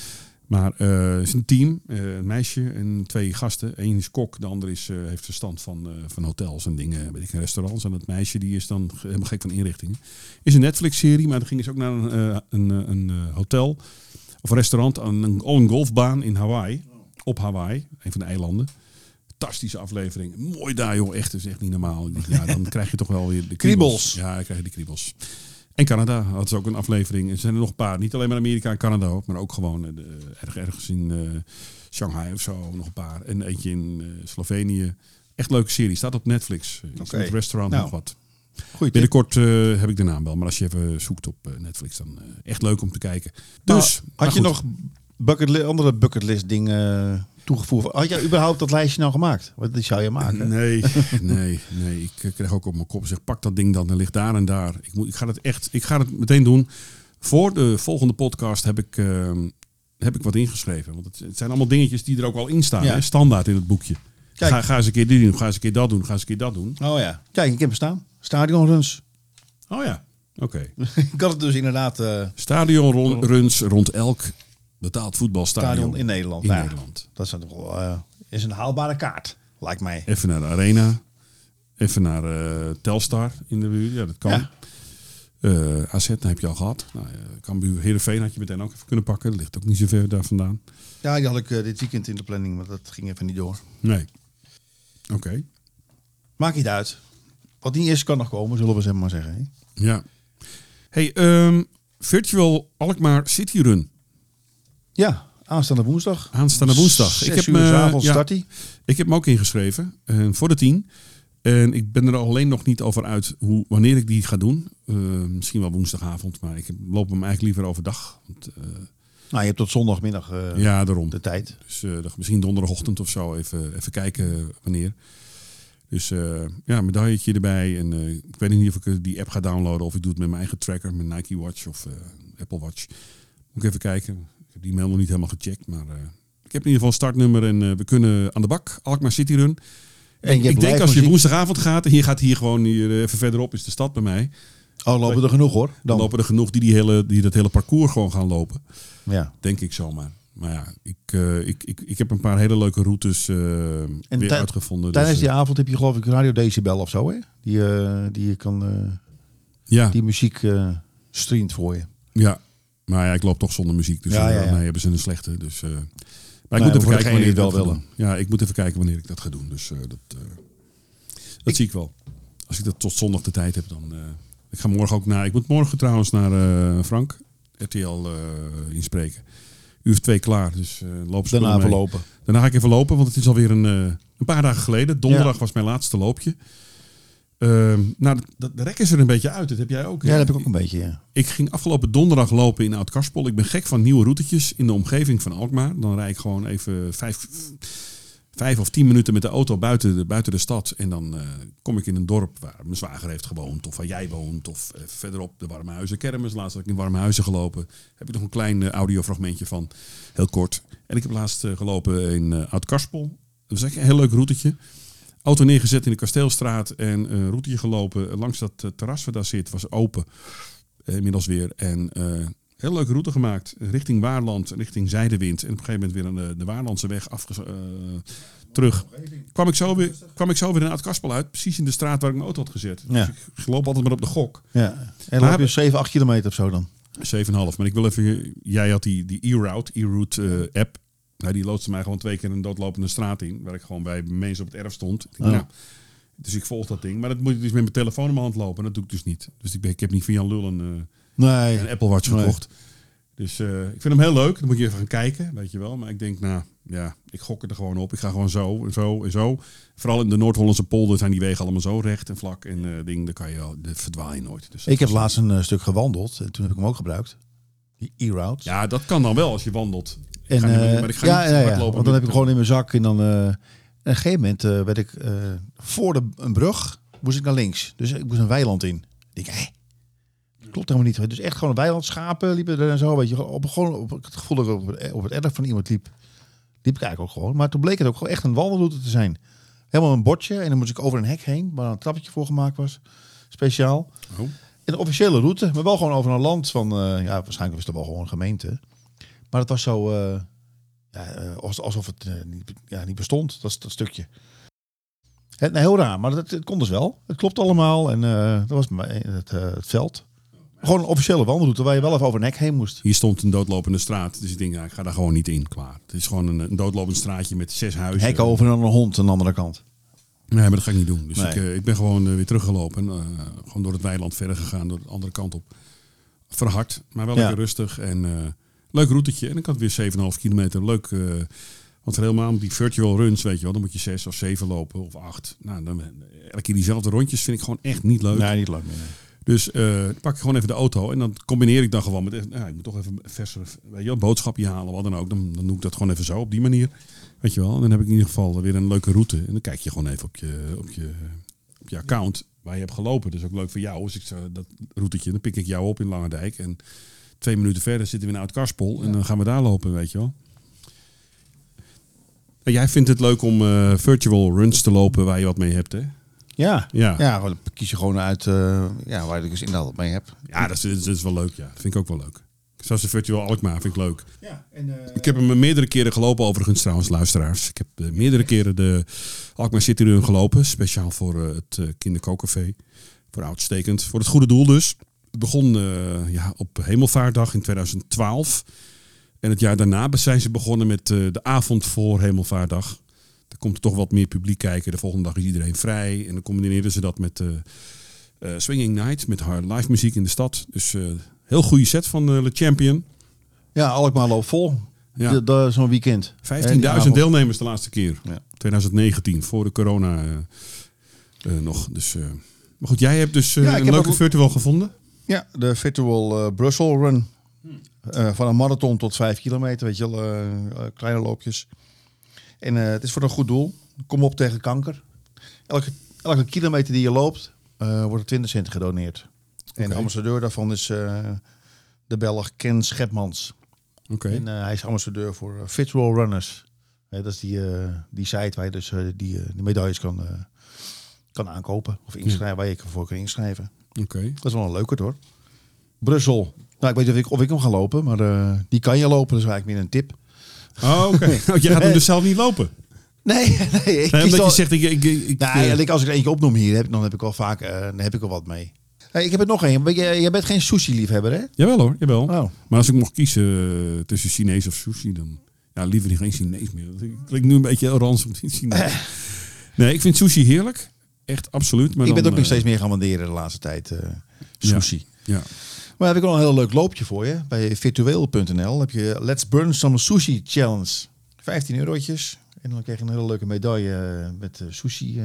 Maar eh, het is een team, eh, een meisje en twee gasten. Eén is kok, de ander is, eh, heeft verstand van, van hotels en dingen, weet ik, restaurants. En dat meisje die is dan helemaal gek van inrichtingen. Is een Netflix-serie, maar dan gingen ze ook naar een, een, een hotel of een restaurant aan een, een golfbaan in Hawaii. Op Hawaii, een van de eilanden. Fantastische aflevering. Mooi daar joh, echt. is echt niet normaal. Ik Ja, dan krijg je toch wel weer de kriebels. Kriebels. Ja, dan krijg je die kriebels. En Canada had ze ook een aflevering. Er zijn er nog een paar. Niet alleen maar Amerika en Canada ook, maar ook gewoon eh, de, erg, ergens in eh, Shanghai of zo. Nog een paar. En eentje in eh, Slovenië. Echt leuke serie. Staat op Netflix. Met restaurant Nou, nog wat. Goeie. Binnenkort eh, heb ik de naam wel. Maar als je even zoekt op eh, Netflix, dan eh, echt leuk om te kijken. Nou, Dus, had je goed. nog bucket andere bucketlist dingen eh, toegevoegd? Had jij überhaupt dat lijstje nou gemaakt? Die zou je maken. Nee, nee, nee. Ik eh, krijg ook op mijn kop. Zeg, pak dat ding dan. Dan ligt daar en daar. Ik, moet, ik ga het echt. Ik ga het meteen doen. Voor de volgende podcast heb ik, ehm, heb ik wat ingeschreven. Want het, het zijn allemaal dingetjes die er ook al in staan. Ja. Hè? Standaard in het boekje. Kijk. Ga, ga eens een keer dit doen. Ga eens een keer dat doen. Ga eens een keer dat doen. Oh ja. Kijk, ik heb hem staan. Stadionruns. Oh ja. Oké. ik had het dus inderdaad eh Stadionruns rond elk betaald voetbalstadion stadion in Nederland. in Ja, Nederland. Dat is, eh, is een haalbare kaart, lijkt mij. Even naar de Arena. Even naar eh, Telstar in de buurt. Ja, dat kan. Ja. Eh, AZ, heb je al gehad. Nou, Cambuur, Heerenveen had je meteen ook even kunnen pakken. Dat ligt ook niet zo ver daar vandaan. Ja, die had ik dit weekend in de planning, maar dat ging even niet door. Nee. Oké. Maakt niet uit. Wat niet is, kan nog komen, zullen we zeg maar zeggen. hè? Ja. Hey, ehm, Virtual Alkmaar City Run. Ja, aanstaande woensdag. Aanstaande woensdag. Ik heb uur me- 's avonds ja. start die. Ik heb hem ook ingeschreven. eh, voor de tien. En ik ben er alleen nog niet over uit hoe, wanneer ik die ga doen. Eh, misschien wel woensdagavond. Maar ik loop hem eigenlijk liever overdag. Want, eh, Nou, je hebt tot zondagmiddag ja, daarom. de tijd. Dus misschien donderdagochtend of zo even, even kijken wanneer. Dus ja, medailletje erbij. En ik weet niet of ik die app ga downloaden of ik doe het met mijn eigen tracker, mijn Nike Watch of Apple Watch. Moet ik even kijken. Ik heb die mail nog niet helemaal gecheckt, maar eh, ik heb in ieder geval een startnummer en eh, we kunnen aan de bak. Alkmaar City Run. En ik denk als je woensdagavond gaat en je gaat hier gewoon hier eh, even verderop is de stad bij mij. Oh, lopen er genoeg hoor. Dan Dan. lopen er genoeg die, die, hele, die dat hele parcours gewoon gaan lopen. Ja. Denk ik zomaar. Maar ja, ik, ik, ik, ik heb een paar hele leuke routes eh, weer tij- uitgevonden. Tijdens dus, die eh, avond heb je geloof ik Radio Decibel of zo, hè? Die, die je kan, ja, die muziek streamt voor je. ja, maar ja, ik loop toch zonder muziek. Dus Ja, ja, ja, ja. nee, hebben ze een slechte. Dus, eh, maar ik moet even kijken wanneer ik dat wel doen. Ja, ik moet even kijken wanneer ik dat ga doen. Dus eh, dat, eh, dat zie ik wel. Als ik dat tot zondag de tijd heb, dan... eh, ik ga morgen ook naar... Ik moet morgen trouwens naar eh, Frank, RTL, eh inspreken. Uur of twee klaar, dus loop ze Daarna verlopen. Daarna ga ik even lopen, want het is alweer een, eh, een paar dagen geleden. Donderdag was mijn laatste loopje. Ehm, nou, de, de rek is er een beetje uit. Dat heb jij ook. Ja, dat heb ik ook een beetje, ja. Ik ging afgelopen donderdag lopen in Oud-Karspel. Ik ben gek van nieuwe routetjes in de omgeving van Alkmaar. Dan rijd ik gewoon even vijf, vijf of tien minuten met de auto buiten de, buiten de stad. En dan eh, kom ik in een dorp waar mijn zwager heeft gewoond. Of waar jij woont. Of eh, verderop de Warmhuizen Kermis. Laatst had ik in Warmhuizen gelopen. Heb ik nog een klein eh, audiofragmentje van. Heel kort. En ik heb laatst gelopen in Oud-Karspel. Dat was echt een heel leuk routetje. Auto neergezet in de Kasteelstraat en een routetje gelopen langs dat eh, terras waar daar zit. Was open eh, inmiddels weer. En eh heel leuke route gemaakt. Richting Waarland, richting Zijdewind. En op een gegeven moment weer aan de, de Waarlandse weg afge, terug. Kwam ik, zo weer, kwam ik zo weer in Oud-Kaspel uit. Precies in de straat waar ik mijn auto had gezet. Ja. Dus ik loop altijd maar op de gok. ja. En loop je 7, 8 kilometer of zo dan? 7,5. Maar ik wil even... Jij had die, die e-route, e-route app. Nou, die loodste mij gewoon twee keer een doodlopende straat in. Waar ik gewoon bij mensen op het erf stond. Ik denk, Oh. nou, dus ik volg dat ding. Maar dat moet ik dus met mijn telefoon in mijn hand lopen. En dat doe ik dus niet. Dus ik, ben, ik heb niet van Jan Lul een, eh, Nee. een Apple Watch Nee. gekocht. Dus eh, ik vind hem heel leuk. Dan moet je even gaan kijken, weet je wel. Maar ik denk, nou ja, ik gok er gewoon op. Ik ga gewoon zo en zo en zo. Vooral in de Noord-Hollandse polder zijn die wegen allemaal zo recht en vlak. En eh ding, daar kan je al, daar verdwaal je nooit. Dus Ik heb laatst een stuk gewandeld. En toen heb ik hem ook gebruikt. Die e-route. Ja, dat kan dan wel als je wandelt. Ik En, ga niet- eh, maar ik ga ja, niet ja, hardlopen want dan heb ik gewoon in mijn zak. En dan eh, en op een gegeven moment eh, werd ik voor de, een brug, moest ik naar links. Dus ik moest een weiland in. Ik denk, hé, Klopt helemaal niet. Dus echt gewoon weilandschapen liepen er en zo. Weet je, op, gewoon op het gevoel dat ik op, het- op het erf van iemand liep. Liep ik eigenlijk ook gewoon. Maar toen bleek het ook gewoon echt een wandelroute te zijn. Helemaal een bordje. En dan moest ik over een hek heen. Waar een trappetje voor gemaakt was. Speciaal. Oh. Een officiële route. Maar wel gewoon over een land van... ja, waarschijnlijk was het wel gewoon een gemeente. Maar het was zo... eh, ja, eh, als- alsof het eh, niet, ja, niet bestond. Dat, stukje. Het, nee, heel raar. Maar het, het kon dus wel. Het klopt allemaal. En dat was het, het veld. Gewoon een officiële wandelroute waar je wel even over nek heen moest. Hier stond een doodlopende straat. Dus ik denk, ja, ik ga daar gewoon niet in. Klaar. Het is gewoon een, een doodlopend straatje met zes huizen. Hek over en dan een hond aan de andere kant. Nee, maar dat ga ik niet doen. Dus Nee. ik, ik ben gewoon weer teruggelopen. En, gewoon door het weiland verder gegaan. Door de andere kant op. Verhard, maar wel Ja. lekker rustig. En leuk routetje. En ik had weer 7,5 kilometer. Leuk. eh, want helemaal die virtual runs, weet je wel. Dan moet je zes of zeven lopen of acht. Nou, dan, elke keer diezelfde rondjes vind ik gewoon echt niet leuk. Nee, niet leuk meer. nee. Dus eh, dan pak ik gewoon even de auto en dan combineer ik dan gewoon met, ja, ik moet toch even verse, weet je wel, boodschapje halen, wat dan ook. Dan, dan doe ik dat gewoon even zo op die manier, weet je wel. En dan heb ik in ieder geval weer een leuke route. En dan kijk je gewoon even op je, op je, op je account waar je hebt gelopen. Dus ook leuk voor jou. Als ik zo dat routetje, dan pik ik jou op in Langendijk en twee minuten verder zitten we in Oud-Karspel en dan gaan we daar lopen, weet je wel. En jij vindt het leuk om eh, virtual runs te lopen waar je wat mee hebt, hè? Ja. Ja. Ja, kies je gewoon uit eh, ja, waar ik dus inderdaad mee heb. Ja, dat is, dat is wel leuk. Ja, dat vind ik ook wel leuk. Zoals de Virtual Alkmaar vind ik leuk. Ja, en, Ik heb hem meerdere keren gelopen, overigens trouwens, luisteraars. Ik heb eh, meerdere keren de Alkmaar City Run gelopen. Speciaal voor eh, het kinderkookcafé. Voor uitstekend. Voor het goede doel dus. Het begon eh, ja, op Hemelvaartdag in 2012. En het jaar daarna zijn ze begonnen met eh, de avond voor Hemelvaartdag. Er komt er toch wat meer publiek kijken. De volgende dag is iedereen vrij. En dan combineerden ze dat met eh, Swinging Night. Met haar live muziek in de stad. Dus heel goede set van eh, Le Champion. Ja, Alkmaar loopt vol. Ja. De- de- Zo'n weekend. 15.000 En die avond- deelnemers de laatste keer. Ja. 2019, voor de corona nog. Dus, maar goed, jij hebt dus Ja, een heb leuke ook- virtual gevonden. Ja, de Virtual eh, Brussel Run. Eh, van een marathon tot vijf kilometer, weet je wel, eh, kleine loopjes. En het is voor een goed doel. Kom op tegen kanker. Elke, elke kilometer die je loopt, wordt er 20 cent gedoneerd. En de ambassadeur daarvan is de Belg Ken Schepmans. Oké. En hij is ambassadeur voor Virtual Runners. Dat is die, die site waar je dus die, die medailles kan, kan aankopen. Of inschrijven, waar je voor kan inschrijven. Oké. Dat is wel een leuke hoor. Brussel. Nou, ik weet niet of ik, of ik hem ga lopen, maar eh, die kan je lopen. Dus eigenlijk meer een tip. Oh, oké. Oh, je gaat hem dus zelf niet lopen. Nee, nee. Ik Nee, omdat al- je zegt, ik, ik, ik, Nou, eh, ja, ik- als ik er eentje opnoem hier, heb, dan heb ik wel vaak eh, dan heb ik wel wat mee. Hey, ik heb er nog één. Jij bent geen sushi-liefhebber, hè? Jawel hoor, jawel. Oh. Maar als ik mocht kiezen tussen Chinees of sushi, dan... Ja, liever niet geen Chinees meer. Dat klinkt nu een beetje met Chinees. Nee, ik vind sushi heerlijk. Echt, absoluut. Maar ik ben dan, ook nog eh, steeds meer gaan waarderen de laatste tijd. eh, sushi. Ja. Maar heb ik wel een heel leuk loopje voor je. Bij virtueel.nl heb je Let's Burn Some Sushi Challenge. 15 eurotjes. En dan krijg je een hele leuke medaille eh, met sushi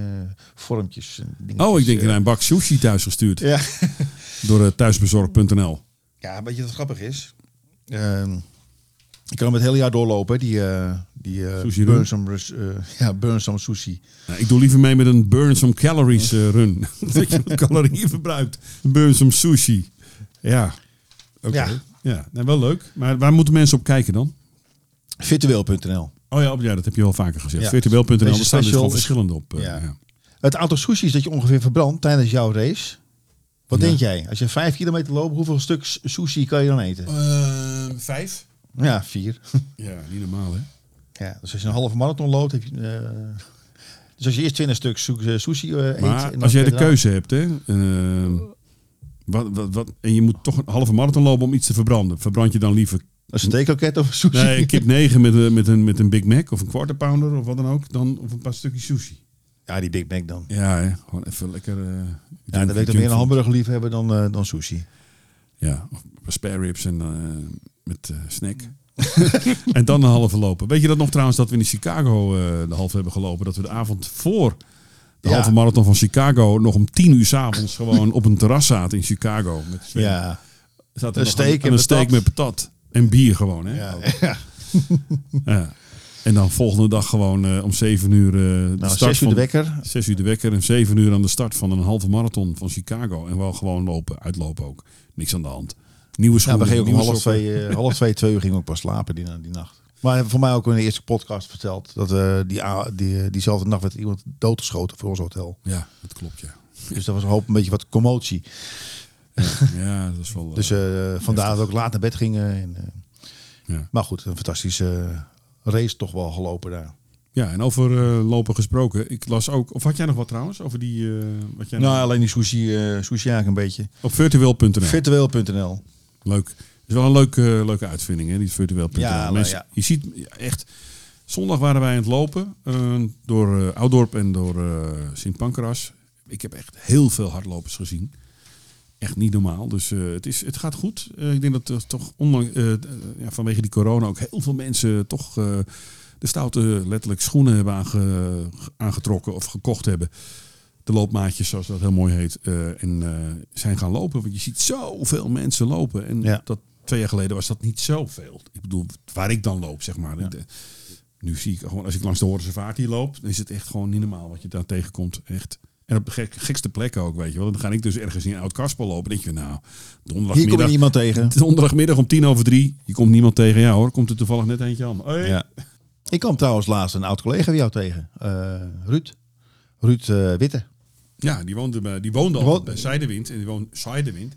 vormpjes. en Oh, ik denk dat een bak sushi thuis gestuurd. Ja. Door thuisbezorg.nl. Ja, weet je wat grappig is? Ehm je kan hem het hele jaar doorlopen, die, die eh, Sushi burn, run. some, rus- eh, ja, burn some sushi. Nou, ik doe liever mee met een burn some calories eh, run. dat je wat calorieën verbruikt. Burn some sushi. Ja. Oké. Ja. Ja, nou, wel leuk. Maar waar moeten mensen op kijken dan? Virtueel.nl. Oh ja, op- ja, dat heb je wel vaker gezegd. Ja. Virtueel.nl, er staan dus is- verschillende op. Ja. ja. Het aantal sushi's dat je ongeveer verbrandt tijdens jouw race. Wat Ja. denk jij? Als je vijf kilometer loopt, hoeveel stuk s- sushi kan je dan eten? Eh, vijf? Ja, vier. Ja, niet normaal hè. Ja, dus als je een halve marathon loopt, heb je... eh, dus als je eerst 20 stuk eh, sushi eh, eet... Maar en dan als jij de keuze hebt, hè, ehm, wat, wat, wat, en je moet toch een halve marathon lopen om iets te verbranden. Verbrand je dan liever Een steekroket of sushi? nee, kip 9 met, een- met, een, met een Big Mac of een quarter pounder of wat dan ook, dan of een paar stukjes sushi? Ja, die Big Mac dan. Ja, hè, gewoon even lekker. eh, Ja, dan weet ik dat meer een hamburger lief hebben dan, dan sushi. Ja, of spare ribs en eh, met eh, snack. en dan een halve lopen. Weet je dat nog trouwens dat we in Chicago eh, de halve hebben gelopen? Dat we de avond voor de Ja. halve marathon van Chicago nog om tien uur s'avonds gewoon op een terras zaten in Chicago. Met. Ja, Een en een met patat. En bier gewoon, hè? ja, ja. Ja. En dan volgende dag gewoon eh, om 7 uur eh, de Nou, start zes uur van de wekker. 6 uur de wekker en 7 uur aan de start van een halve marathon van Chicago. En wel gewoon lopen, uitlopen ook. Niks aan de hand. Nieuwe Ja, schoenen, we gingen ook om half sokken. twee, eh, half twee, twee uur gingen we ook pas slapen die, die nacht. Maar voor mij ook in de eerste podcast verteld dat eh, die, die, eh, diezelfde nacht werd iemand doodgeschoten voor ons hotel. Ja, dat klopt ja. Dus dat was een hoop een beetje wat commotie. Ja, dat is wel... Dus vandaar dat we ook laat naar bed gingen. En, Ja. Maar goed, een fantastische race toch wel gelopen daar. ja, en over lopen gesproken. Ik las ook... Of had jij nog wat trouwens? Over die... wat jij Nou, nog- alleen die sushi, sushi eigenlijk een beetje. Op virtueel.nl. Virtueel.nl. Leuk. Het is wel een leuke, leuke uitvinding, hè, die virtueel.nl. Ja, Mensen, ja. Je ziet echt... Zondag waren wij aan het lopen eh, door eh, Oudorp en door eh, Sint Pancras. Ik heb echt heel veel hardlopers gezien. Echt niet normaal. Dus het, is, het gaat goed. Ik denk dat er toch ondanks, ja, vanwege die corona ook heel veel mensen toch de stoute letterlijk schoenen hebben aange- aangetrokken of gekocht hebben. De loopmaatjes, zoals dat heel mooi heet. eh, en eh, zijn gaan lopen. Want je ziet zoveel mensen lopen. En Ja. dat, twee jaar geleden was dat niet zoveel. Ik bedoel, waar ik dan loop, zeg maar. De- nu zie ik gewoon, als ik langs de Horense hier loop, dan is het echt gewoon niet normaal wat je daar tegenkomt. Echt. En op de gek, gekste plekken ook, weet je wel. Dan ga ik dus ergens in Oud-Kaspel lopen. Denk je, nou, Hier kom je donderdagmiddag, niemand tegen. donderdagmiddag om tien over drie. Je komt niemand tegen jou hoor. Komt er toevallig net eentje aan. Hey. Ja. Ik kwam trouwens laatst een oud collega van jou tegen. Eh, Ruud. Ruud eh, Witte. Ja, die woonde, bij, die woonde al bij Zijdewind. En die woont Zijdewind.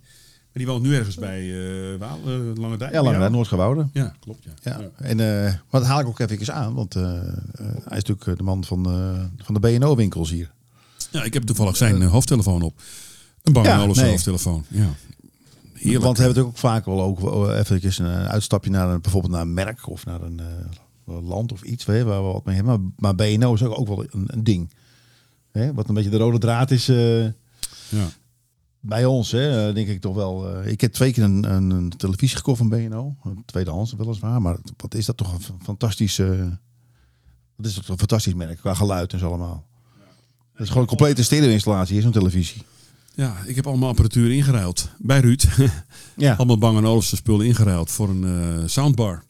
Maar die woont nu ergens bij eh Waal, eh, Lange Dijk. Ja, bij lang jou. naar Noordgewouden. Ja, klopt. Ja. Ja. Ja. En eh, maar dat haal ik ook even aan, want hij is natuurlijk de man van, eh, van de BNO-winkels hier. Ja, ik heb toevallig zijn hoofdtelefoon op. Een Bang Ja, nee. hoofdtelefoon. Ja. Heerlijk. Want we hebben het ook vaak wel ook eventjes een uitstapje naar een, bijvoorbeeld naar een merk of naar een land of iets waar we wat mee hebben. Maar, maar BNO is ook, ook wel een, een ding. Hè? Wat een beetje de rode draad is eh, ja. bij ons, hè, eh, denk ik toch wel. eh, ik heb twee keer een, een, een televisie gekocht van BNO. Een tweedehands weliswaar, maar wat is dat toch een f- fantastisch... eh, wat is dat toch een fantastisch merk qua geluid en zo allemaal. Het is gewoon een complete stereo-installatie, hier zo'n televisie. ja, ik heb allemaal apparatuur ingeruild. Bij Ruud. Ja. allemaal Bang Olufsen spullen ingeruild voor een soundbar.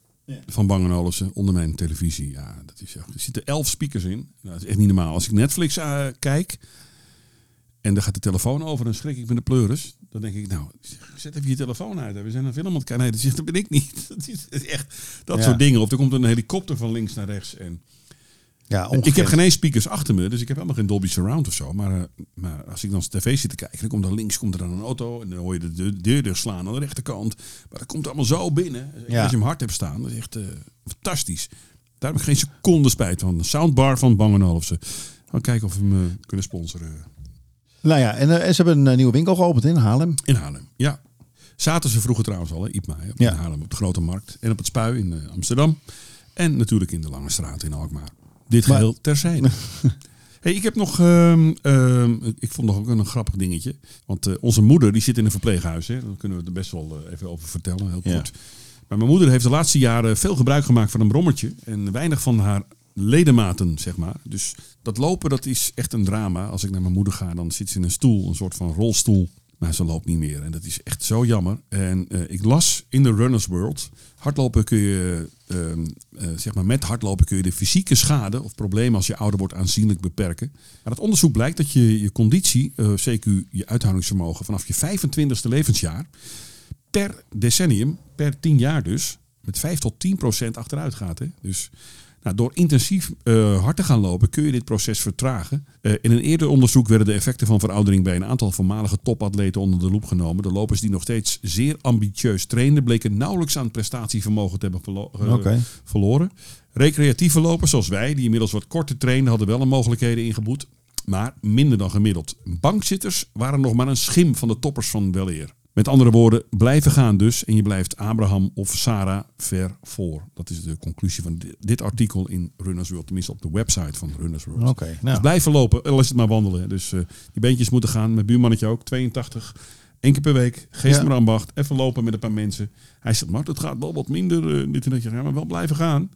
Van Bang Olufsen onder mijn televisie. Ja, dat is echt. Er zitten elf speakers in. Nou, dat is echt niet normaal. Als ik Netflix eh, kijk en dan gaat de telefoon over, dan schrik ik met de pleuris. Dan denk ik, nou, zet even je telefoon uit. We zijn een film aan het kijken. Nee, dat, is, dat ben ik niet. Dat is, dat is echt dat Ja. soort dingen. Of er komt een helikopter van links naar rechts. En Ja, ik heb geen eens speakers achter me, dus ik heb helemaal geen Dolby Surround of zo. Maar, eh, maar als ik dan tv zit te kijken, dan komt er links komt er dan een auto en dan hoor je de deur, deur slaan aan de rechterkant. Maar dat komt allemaal zo binnen. Ja. Als je hem hard hebt staan, dat is echt eh, fantastisch. Daar heb ik geen seconde spijt van. De soundbar van Bang Olufsen. Gaan kijken of we hem eh, kunnen sponsoren Nou ja, en, en ze hebben een nieuwe winkel geopend in Haarlem. in Haarlem. Ja. Zaten ze vroeger trouwens al, hè, Ipma, hè, Ja. in Haarlem op de Grote Markt. En op het Spui in Amsterdam. En natuurlijk in de Lange Straat in Alkmaar. Dit Maar- geheel terzijde. Hey, ik heb nog, ehm, ehm, ik vond nog ook een grappig dingetje. Want eh, onze moeder die zit in een verpleeghuis. Hè. Daar kunnen we er best wel eh, even over vertellen, heel Ja. kort. Maar mijn moeder heeft de laatste jaren veel gebruik gemaakt van een brommertje. En weinig van haar ledematen, zeg maar. Dus dat lopen, dat is echt een drama. Als ik naar mijn moeder ga, dan zit ze in een stoel, een soort van rolstoel. Maar ze loopt niet meer. En dat is echt zo jammer. En eh, ik las in de Runners World. Hardlopen kun je, ehm, eh, zeg maar met hardlopen kun je de fysieke schade of problemen als je ouder wordt aanzienlijk beperken. Maar het onderzoek blijkt dat je je conditie, eh CQ, je uithoudingsvermogen vanaf je 25ste levensjaar per decennium, per 10 jaar dus, met 5 tot 10 procent achteruit gaat. Hè? Dus nou, door intensief eh, hard te gaan lopen kun je dit proces vertragen. Eh, in een eerder onderzoek werden de effecten van veroudering bij een aantal voormalige topatleten onder de loep genomen. De lopers die nog steeds zeer ambitieus trainden, bleken nauwelijks aan prestatievermogen te hebben verlo- eh, verloren. Recreatieve lopers zoals wij, die inmiddels wat korter trainen, hadden wel een mogelijkheden ingeboet, maar minder dan gemiddeld. Bankzitters waren nog maar een schim van de toppers van weleer. Met andere woorden, blijven gaan dus en je blijft Abraham of Sarah ver voor. Dat is de conclusie van di- dit artikel in Runners World, tenminste op de website van Runners World. Oké, Dus nou. blijven lopen, al is het maar wandelen. Dus eh, die beentjes moeten gaan. Mijn buurmannetje ook, 82. Eén keer per week, geest Ja. maar ambacht. Even lopen met een paar mensen. Hij zegt, maar het gaat wel wat minder. eh, dit en dat. Ja, maar wel blijven gaan.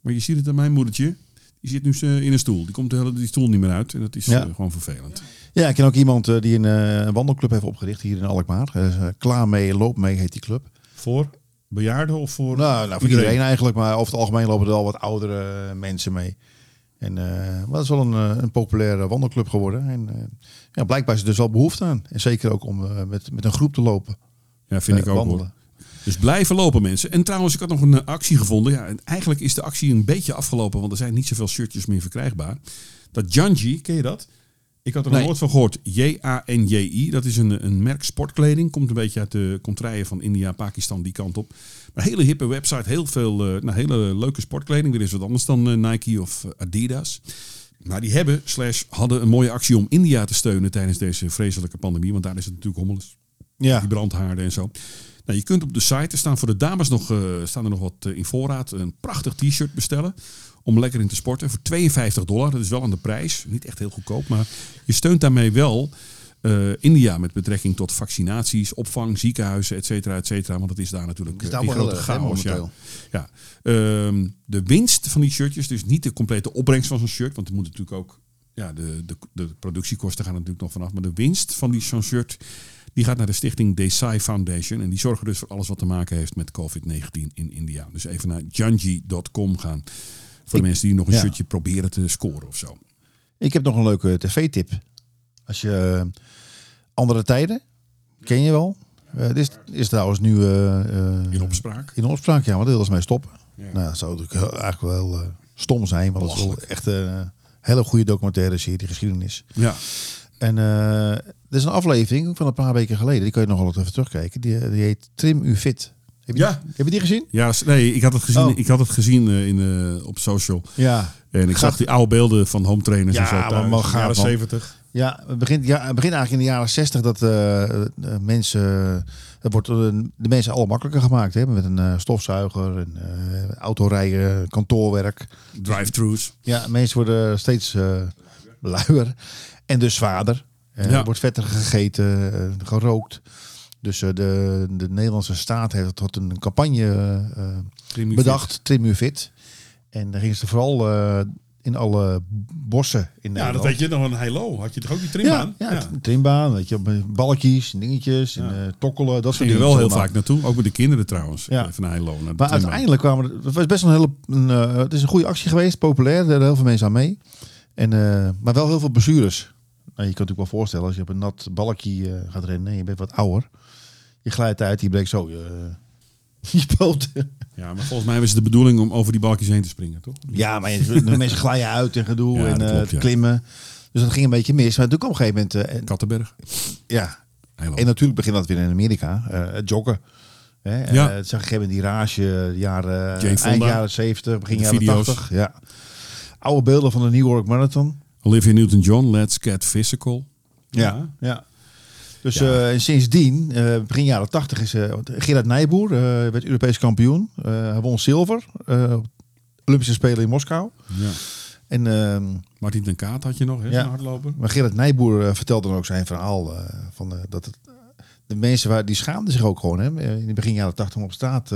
Maar je ziet het aan mijn moedertje. Die zit nu eh, in een stoel. Die komt de hele die stoel niet meer uit. En dat is Ja. eh, gewoon vervelend. Ja, ik ken ook iemand eh, die een eh, wandelclub heeft opgericht hier in Alkmaar. Eh, Klaar mee, loop mee heet die club. Voor? bejaarden of voor Nou, nou voor iedereen eigenlijk, maar over het algemeen lopen er al wat oudere mensen mee. En, het is wel een, een populaire wandelclub geworden. En ja, blijkbaar is er dus wel behoefte aan. En zeker ook om met, met een groep te lopen. Ja, vind ik ook wandelen. hoor. Dus blijven lopen mensen. En trouwens, ik had nog een actie gevonden. Ja, en eigenlijk is de actie een beetje afgelopen, want er zijn niet zoveel shirtjes meer verkrijgbaar. Dat Janji, ken je dat? Ik had er nog Nee. nooit van gehoord. J-A-N-J-I, dat is een, een merk sportkleding. Komt een beetje uit de contraien van India, Pakistan, die kant op. Maar een hele hippe website, heel veel eh, nou, hele leuke sportkleding. Weer is wat anders dan eh, Nike of eh, Adidas. Maar die hebben, slash, hadden een mooie actie om India te steunen tijdens deze vreselijke pandemie. Want daar is het natuurlijk hommeles Ja, die brandhaarden en zo. Nou, je kunt op de site, er staan voor de dames nog, staan er nog wat in voorraad, een prachtig t-shirt bestellen. Om lekker in te sporten. Voor 52 dollar. Dat is wel aan de prijs. Niet echt heel goedkoop. Maar je steunt daarmee wel eh, India met betrekking tot vaccinaties, opvang, ziekenhuizen, et cetera, et cetera. Want het is daar natuurlijk is eh, daar wel grote hè, chaos. Ja. Ja. Ehm, de winst van die shirtjes, dus niet de complete opbrengst van zo'n shirt. Want er moet natuurlijk ook, ja, de, de, de productiekosten gaan er natuurlijk nog vanaf. Maar de winst van die zo'n shirt, die gaat naar de stichting Desai Foundation. En die zorgen dus voor alles wat te maken heeft met COVID-19 in India. Dus even naar janji.com gaan. Voor de mensen die nog een ja. shirtje proberen te scoren of zo. ik heb nog een leuke tv-tip. Als je eh, andere tijden, ken je wel. Eh dit is, is trouwens nu eh, In opspraak. in opspraak, ja, maar dat willen ze mee stoppen. Ja. Nou, dat zou natuurlijk eigenlijk wel stom zijn, want het is wel echt een hele goede documentaire serie, geschiedenis. Ja. En er is een aflevering van een paar weken geleden, die kan je nog wel even terugkijken. Die, die heet Trim U Fit. Heb je, Ja. die, heb je die gezien? Ja, nee, ik had het gezien, Oh. ik had het gezien eh, in, eh, op social. Ja. En ik Gaat- zag die oude beelden van home trainers Ja, en zo maar de gaaf, jaren man. 70. Ja, het begint, ja, het begint eigenlijk in de jaren 60 dat eh, mensen. Het wordt de mensen al makkelijker gemaakt hè, met een stofzuiger, een eh autorijden, kantoorwerk. Drive-thrus. Ja, mensen worden steeds eh luier en dus zwaarder. Ja. Er wordt vetter gegeten, gerookt. Dus eh, de, de Nederlandse staat heeft tot een campagne eh, U bedacht, Trim U Fit. En daar gingen ze vooral eh, in alle bossen in Ja, Nederland. dat weet je nog een Heilo. Had je toch ook die trimbaan? Ja, ja, trimbaan, weet je, balkjes, dingetjes, en, Ja. eh, tokkelen, dat soort Ging er dingen. wel heel vaak naartoe. Ook met de kinderen trouwens. Ja. Naar Heilo. Naar de Maar trimbaan. uiteindelijk kwamen er, het was best wel een hele, een, eh, het is een goede actie geweest, populair, daar deden heel veel mensen aan mee. En, eh, maar wel heel veel blessures. Nou, je kan natuurlijk wel voorstellen, als je op een nat balkje eh, gaat rennen, en je bent wat ouder, je glijdt uit, je breekt zo je, je poot. Ja, maar volgens mij was het de bedoeling om over die balkjes heen te springen, toch? Ja, maar je- de mensen glijden uit en gedoe Ja, en eh, klopt, ja. klimmen. Dus dat ging een beetje mis. Maar toen kwam op een gegeven moment, eh, en- Kattenberg. ja. En natuurlijk begint dat weer in Amerika. eh, het joggen. Hè? Ja. Het zag een die rage, jaren, eind jaren 70, begin jaren video's. 80. Ja. Oude beelden van de New York Marathon. Olivia Newton-John, Let's Get Physical. Ja. ja. Dus Ja. en sindsdien, eh, begin jaren 80, is want Gerard Nijboer werd Europees kampioen. Hij won zilver Olympische Spelen in Moskou. Ja. En, ehm, Martin ten Kaat had je nog, hè? Ja. hardloper. maar Gerard Nijboer vertelde dan ook zijn verhaal. van, dat het, de mensen waar, die schaamden zich ook gewoon. Hè, in het begin jaren 80 om op straat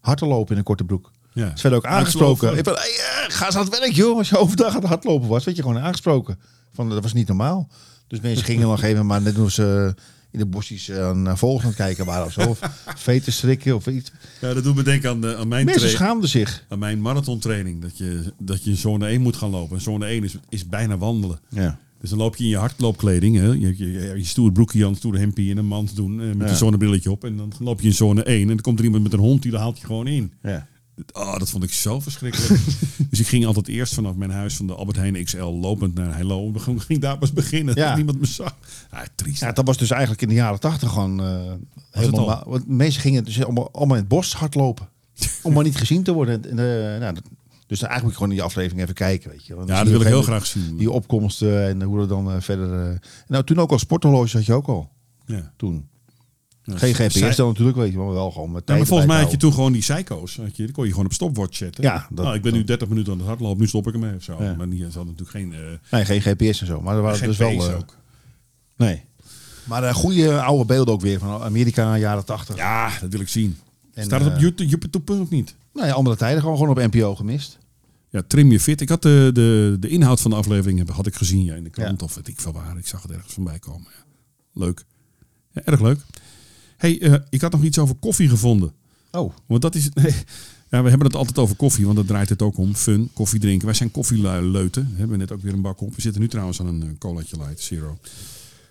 hard te lopen in een korte broek. Ja. Ze werden ook aangesproken. Ik van, hey, eh, ga eens aan het werk, joh. Als je overdag aan het hardlopen was, werd je gewoon aangesproken. Van, dat was niet normaal. Dus mensen gingen dan geven, maar net hoe ze in de bosjes eh, naar vogels aan het kijken waren of zo. Of veten strikken of iets. Ja, dat doet me denken aan, de, aan mijn Mensen tra- schaamden zich. aan mijn marathontraining. Dat je, dat je in zone 1 moet gaan lopen. En zone 1 is, is bijna wandelen. Ja. Dus dan loop je in je hardloopkleding. Hè? Je, je, je, stoere broekje aan, stoere hempie en een mand doen. eh, met Ja. een zonnebrilletje op. En dan loop je in zone 1. En dan komt er iemand met een hond die haalt je gewoon in. Ja. Oh, dat vond ik zo verschrikkelijk. dus ik ging altijd eerst vanaf mijn huis van de Albert Heijn XL lopend naar Heilo. Dan ging ik daar pas beginnen. Ja. Dat niemand me zag. Ah, triest. ja, dat was dus eigenlijk in de jaren 80 gewoon eh het heel al? normaal. Want mensen gingen dus allemaal, allemaal in het bos hardlopen. om maar niet gezien te worden. En, eh, nou, dat- dus eigenlijk moet je gewoon die aflevering even kijken. Weet je. Want ja, dat je wil ik heel graag zien. Die opkomsten en hoe dat dan eh, verder... nou, toen ook al sporthorloges had je ook al. ja. Toen. Geen zij- GPS dan natuurlijk, weet je, maar wel gewoon met Ja, maar volgens mij had je toen gewoon die psycho's. Had je, die kon je gewoon op stopwatch zetten. Ja, dat- nou, ik ben nu 30 minuten aan het hardlopen, nu stop ik ermee of zo. Ja. Maar die natuurlijk geen, eh. Nee, geen GPS en zo. Maar er waren dus wel... eh, ook. nee. Maar eh, goede oude beelden ook weer van Amerika, jaren 80. Ja, dat wil ik zien. En, Staat het op YouTube, of niet? Nee, andere tijden gewoon, gewoon op NPO gemist. Ja, trim je fit. Ik had de, de, de inhoud van de aflevering had ik gezien ja, in de krant Ja. of weet ik veel waar. Ik zag het ergens voorbij komen. Ja. Leuk. Ja, erg leuk. Hey, eh, ik had nog iets over koffie gevonden. Oh, Want dat is. Nee, ja, we hebben het altijd over koffie, want dat draait het ook om. Fun, koffie drinken. Wij zijn koffieleuten. We hebben net ook weer een bak op. We zitten nu trouwens aan een eh, colaatje light, zero.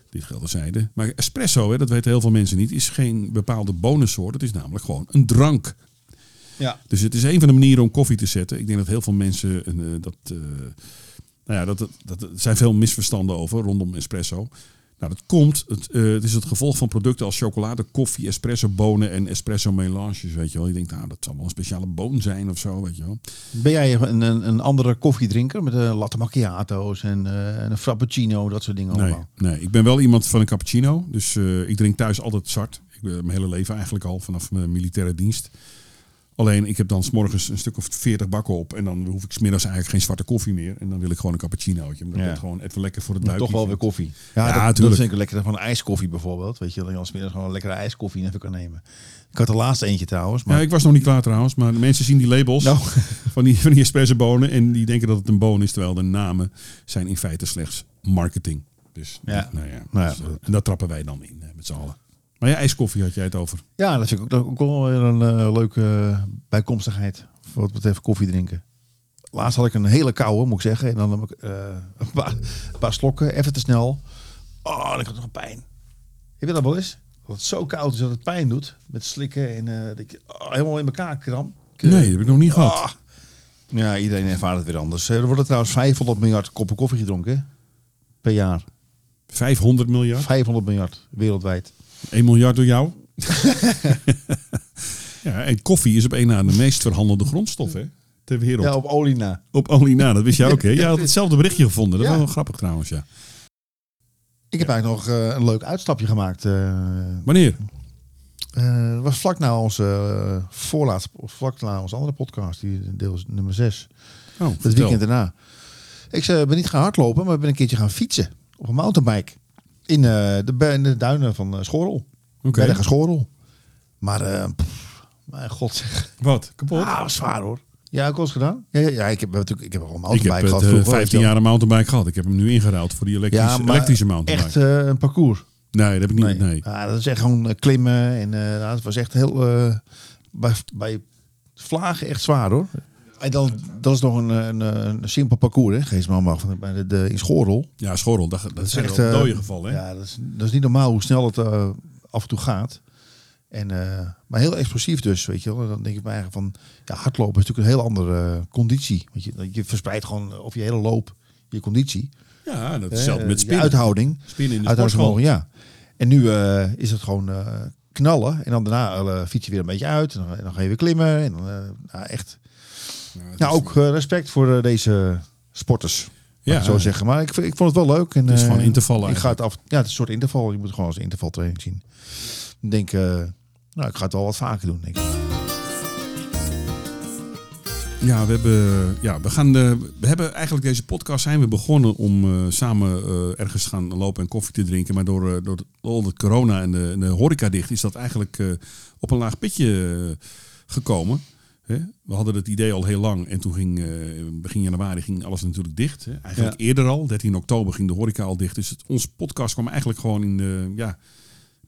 Dit geldt zijde. Maar espresso, hè, dat weten heel veel mensen niet, is geen bepaalde bonussoort. Het is namelijk gewoon een drank. ja. Dus het is een van de manieren om koffie te zetten. Ik denk dat heel veel mensen eh, dat. nou ja, dat, dat, dat, er zijn veel misverstanden over rondom espresso. Nou, dat komt. Het, eh, het is het gevolg van producten als chocolade, koffie, espresso bonen en espresso melanges. Weet je wel. Je denkt, nou, dat zal wel een speciale boon zijn of zo. Weet je wel. Ben jij een, een, een andere koffiedrinker met een latte macchiato's en, eh, en een frappuccino, dat soort dingen Nee, allemaal? nee, ik ben wel iemand van een cappuccino. Dus eh, ik drink thuis altijd zwart. Ik ben mijn hele leven eigenlijk al vanaf mijn militaire dienst. Alleen ik heb dan s'morgens een stuk of 40 bakken op. En dan hoef ik smiddags eigenlijk geen zwarte koffie meer. En dan wil ik gewoon een cappuccinootje. Maar dat Ja. gewoon even lekker voor het buikje. toch wel weer koffie. Ja, Ja, dat, dat vind ik lekker van ijskoffie bijvoorbeeld. Weet je, dat je als middag gewoon een lekkere ijskoffie even kan nemen. Ik had de laatste eentje trouwens. Maar Ja, ik was nog niet klaar trouwens. Maar de mensen zien die labels Nou. van, die, van die espresso bonen. En die denken dat het een boon is. Terwijl de namen zijn in feite slechts marketing. Dus Ja. Nou ja, Nou ja, dus, eh, en daar trappen wij dan in met z'n allen. Maar ja, ijskoffie had jij het over. Ja, dat vind ik ook, ook wel weer een eh, leuke eh, bijkomstigheid voor wat betreft koffie drinken. Laatst had ik een hele koude, moet ik zeggen. En dan heb ik eh, een, paar, een paar slokken, even te snel. Oh, dan ik had nog pijn. Je weet dat wel eens? Dat het zo koud is dat het pijn doet. Met slikken en eh, dat je oh, helemaal in elkaar kram. Nee, dat heb ik nog niet gehad. Ah. Ja, iedereen ervaart het weer anders. Er worden trouwens 500 miljard koppen koffie gedronken per jaar. 500 miljard. 500 miljard wereldwijd. 1 miljard door jou. ja, en koffie is op één na de meest verhandelde grondstof hè, ter wereld. Ja, op olie na. Op olie na, dat wist jij ook hè? Jij had hetzelfde berichtje gevonden. Dat is Ja. wel grappig trouwens, ja. Ik heb eigenlijk nog eh, een leuk uitstapje gemaakt. eh, Wanneer? Eh, dat was vlak na onze voorlaatste, of vlak na onze andere podcast, die deel is nummer 6. Oh, Het vertel. weekend daarna. Ik ben niet gaan hardlopen, maar ben een keertje gaan fietsen. Op een mountainbike. In, eh, de, in de duinen van uh, Schorrel. Oké. Bergen Schorrel. Maar, eh, pff, mijn god zeg. Wat? Kapot? Ah, zwaar hoor. Ja, ik was gedaan. Ja, ja, ja, ik heb natuurlijk, ik heb al een ik mountainbike heb gehad. eh, vroeger, 15 weet je wel. jaar een mountainbike gehad. Ik heb hem nu ingeruild voor die elektrische, Ja, maar elektrische mountainbike. Echt eh, een parcours. nee, dat heb ik niet. Nee. Ja, dat is echt gewoon eh, klimmen. En eh, nou, het was echt heel... eh, bij, bij vlagen echt zwaar hoor. En dan, dat is nog een, een, een simpel parcours, hè, Geesman mag van bij de, de, in Schorel. Ja, schorrel. Dat, dat, Dat is echt, wel eh, dode gevallen. Hè? Ja, dat is, dat is niet normaal hoe snel het eh, af en toe gaat. En, eh, maar heel explosief dus, weet je wel. Dan denk ik bij eigen van, ja, hardlopen is natuurlijk een heel andere conditie. Want je, je verspreidt gewoon over je hele loop je conditie. Ja, dat is hetzelfde met spinnen. uithouding. Spinnen in de Uithoudingsvermogen, ja. En nu is het gewoon knallen. En dan daarna fiets je weer een beetje uit. En dan, en dan ga je weer klimmen. En dan, nou, echt. Nou, is- ook eh, respect voor eh, deze sporters. Ja, zo zeggen. Maar ik, ik vond het wel leuk. En, Het is eh, gewoon intervallen Ik ga het af. Ja, het is een soort interval. Je moet het gewoon als intervaltraining zien. Ik denk, eh, nou, ik ga het wel wat vaker doen. Denk ik. Ja, we hebben, ja, we gaan de, we hebben eigenlijk deze podcast zijn we begonnen om eh, samen eh, ergens te gaan lopen en koffie te drinken. Maar door, eh, door al het corona en de, en de horeca dicht is dat eigenlijk eh, op een laag pitje eh, gekomen. We hadden het idee al heel lang en toen ging eh, begin januari ging alles natuurlijk dicht. Hè? Eigenlijk eerder al, 13 oktober ging de horeca al dicht. Dus het, onze podcast kwam eigenlijk gewoon in de, ja,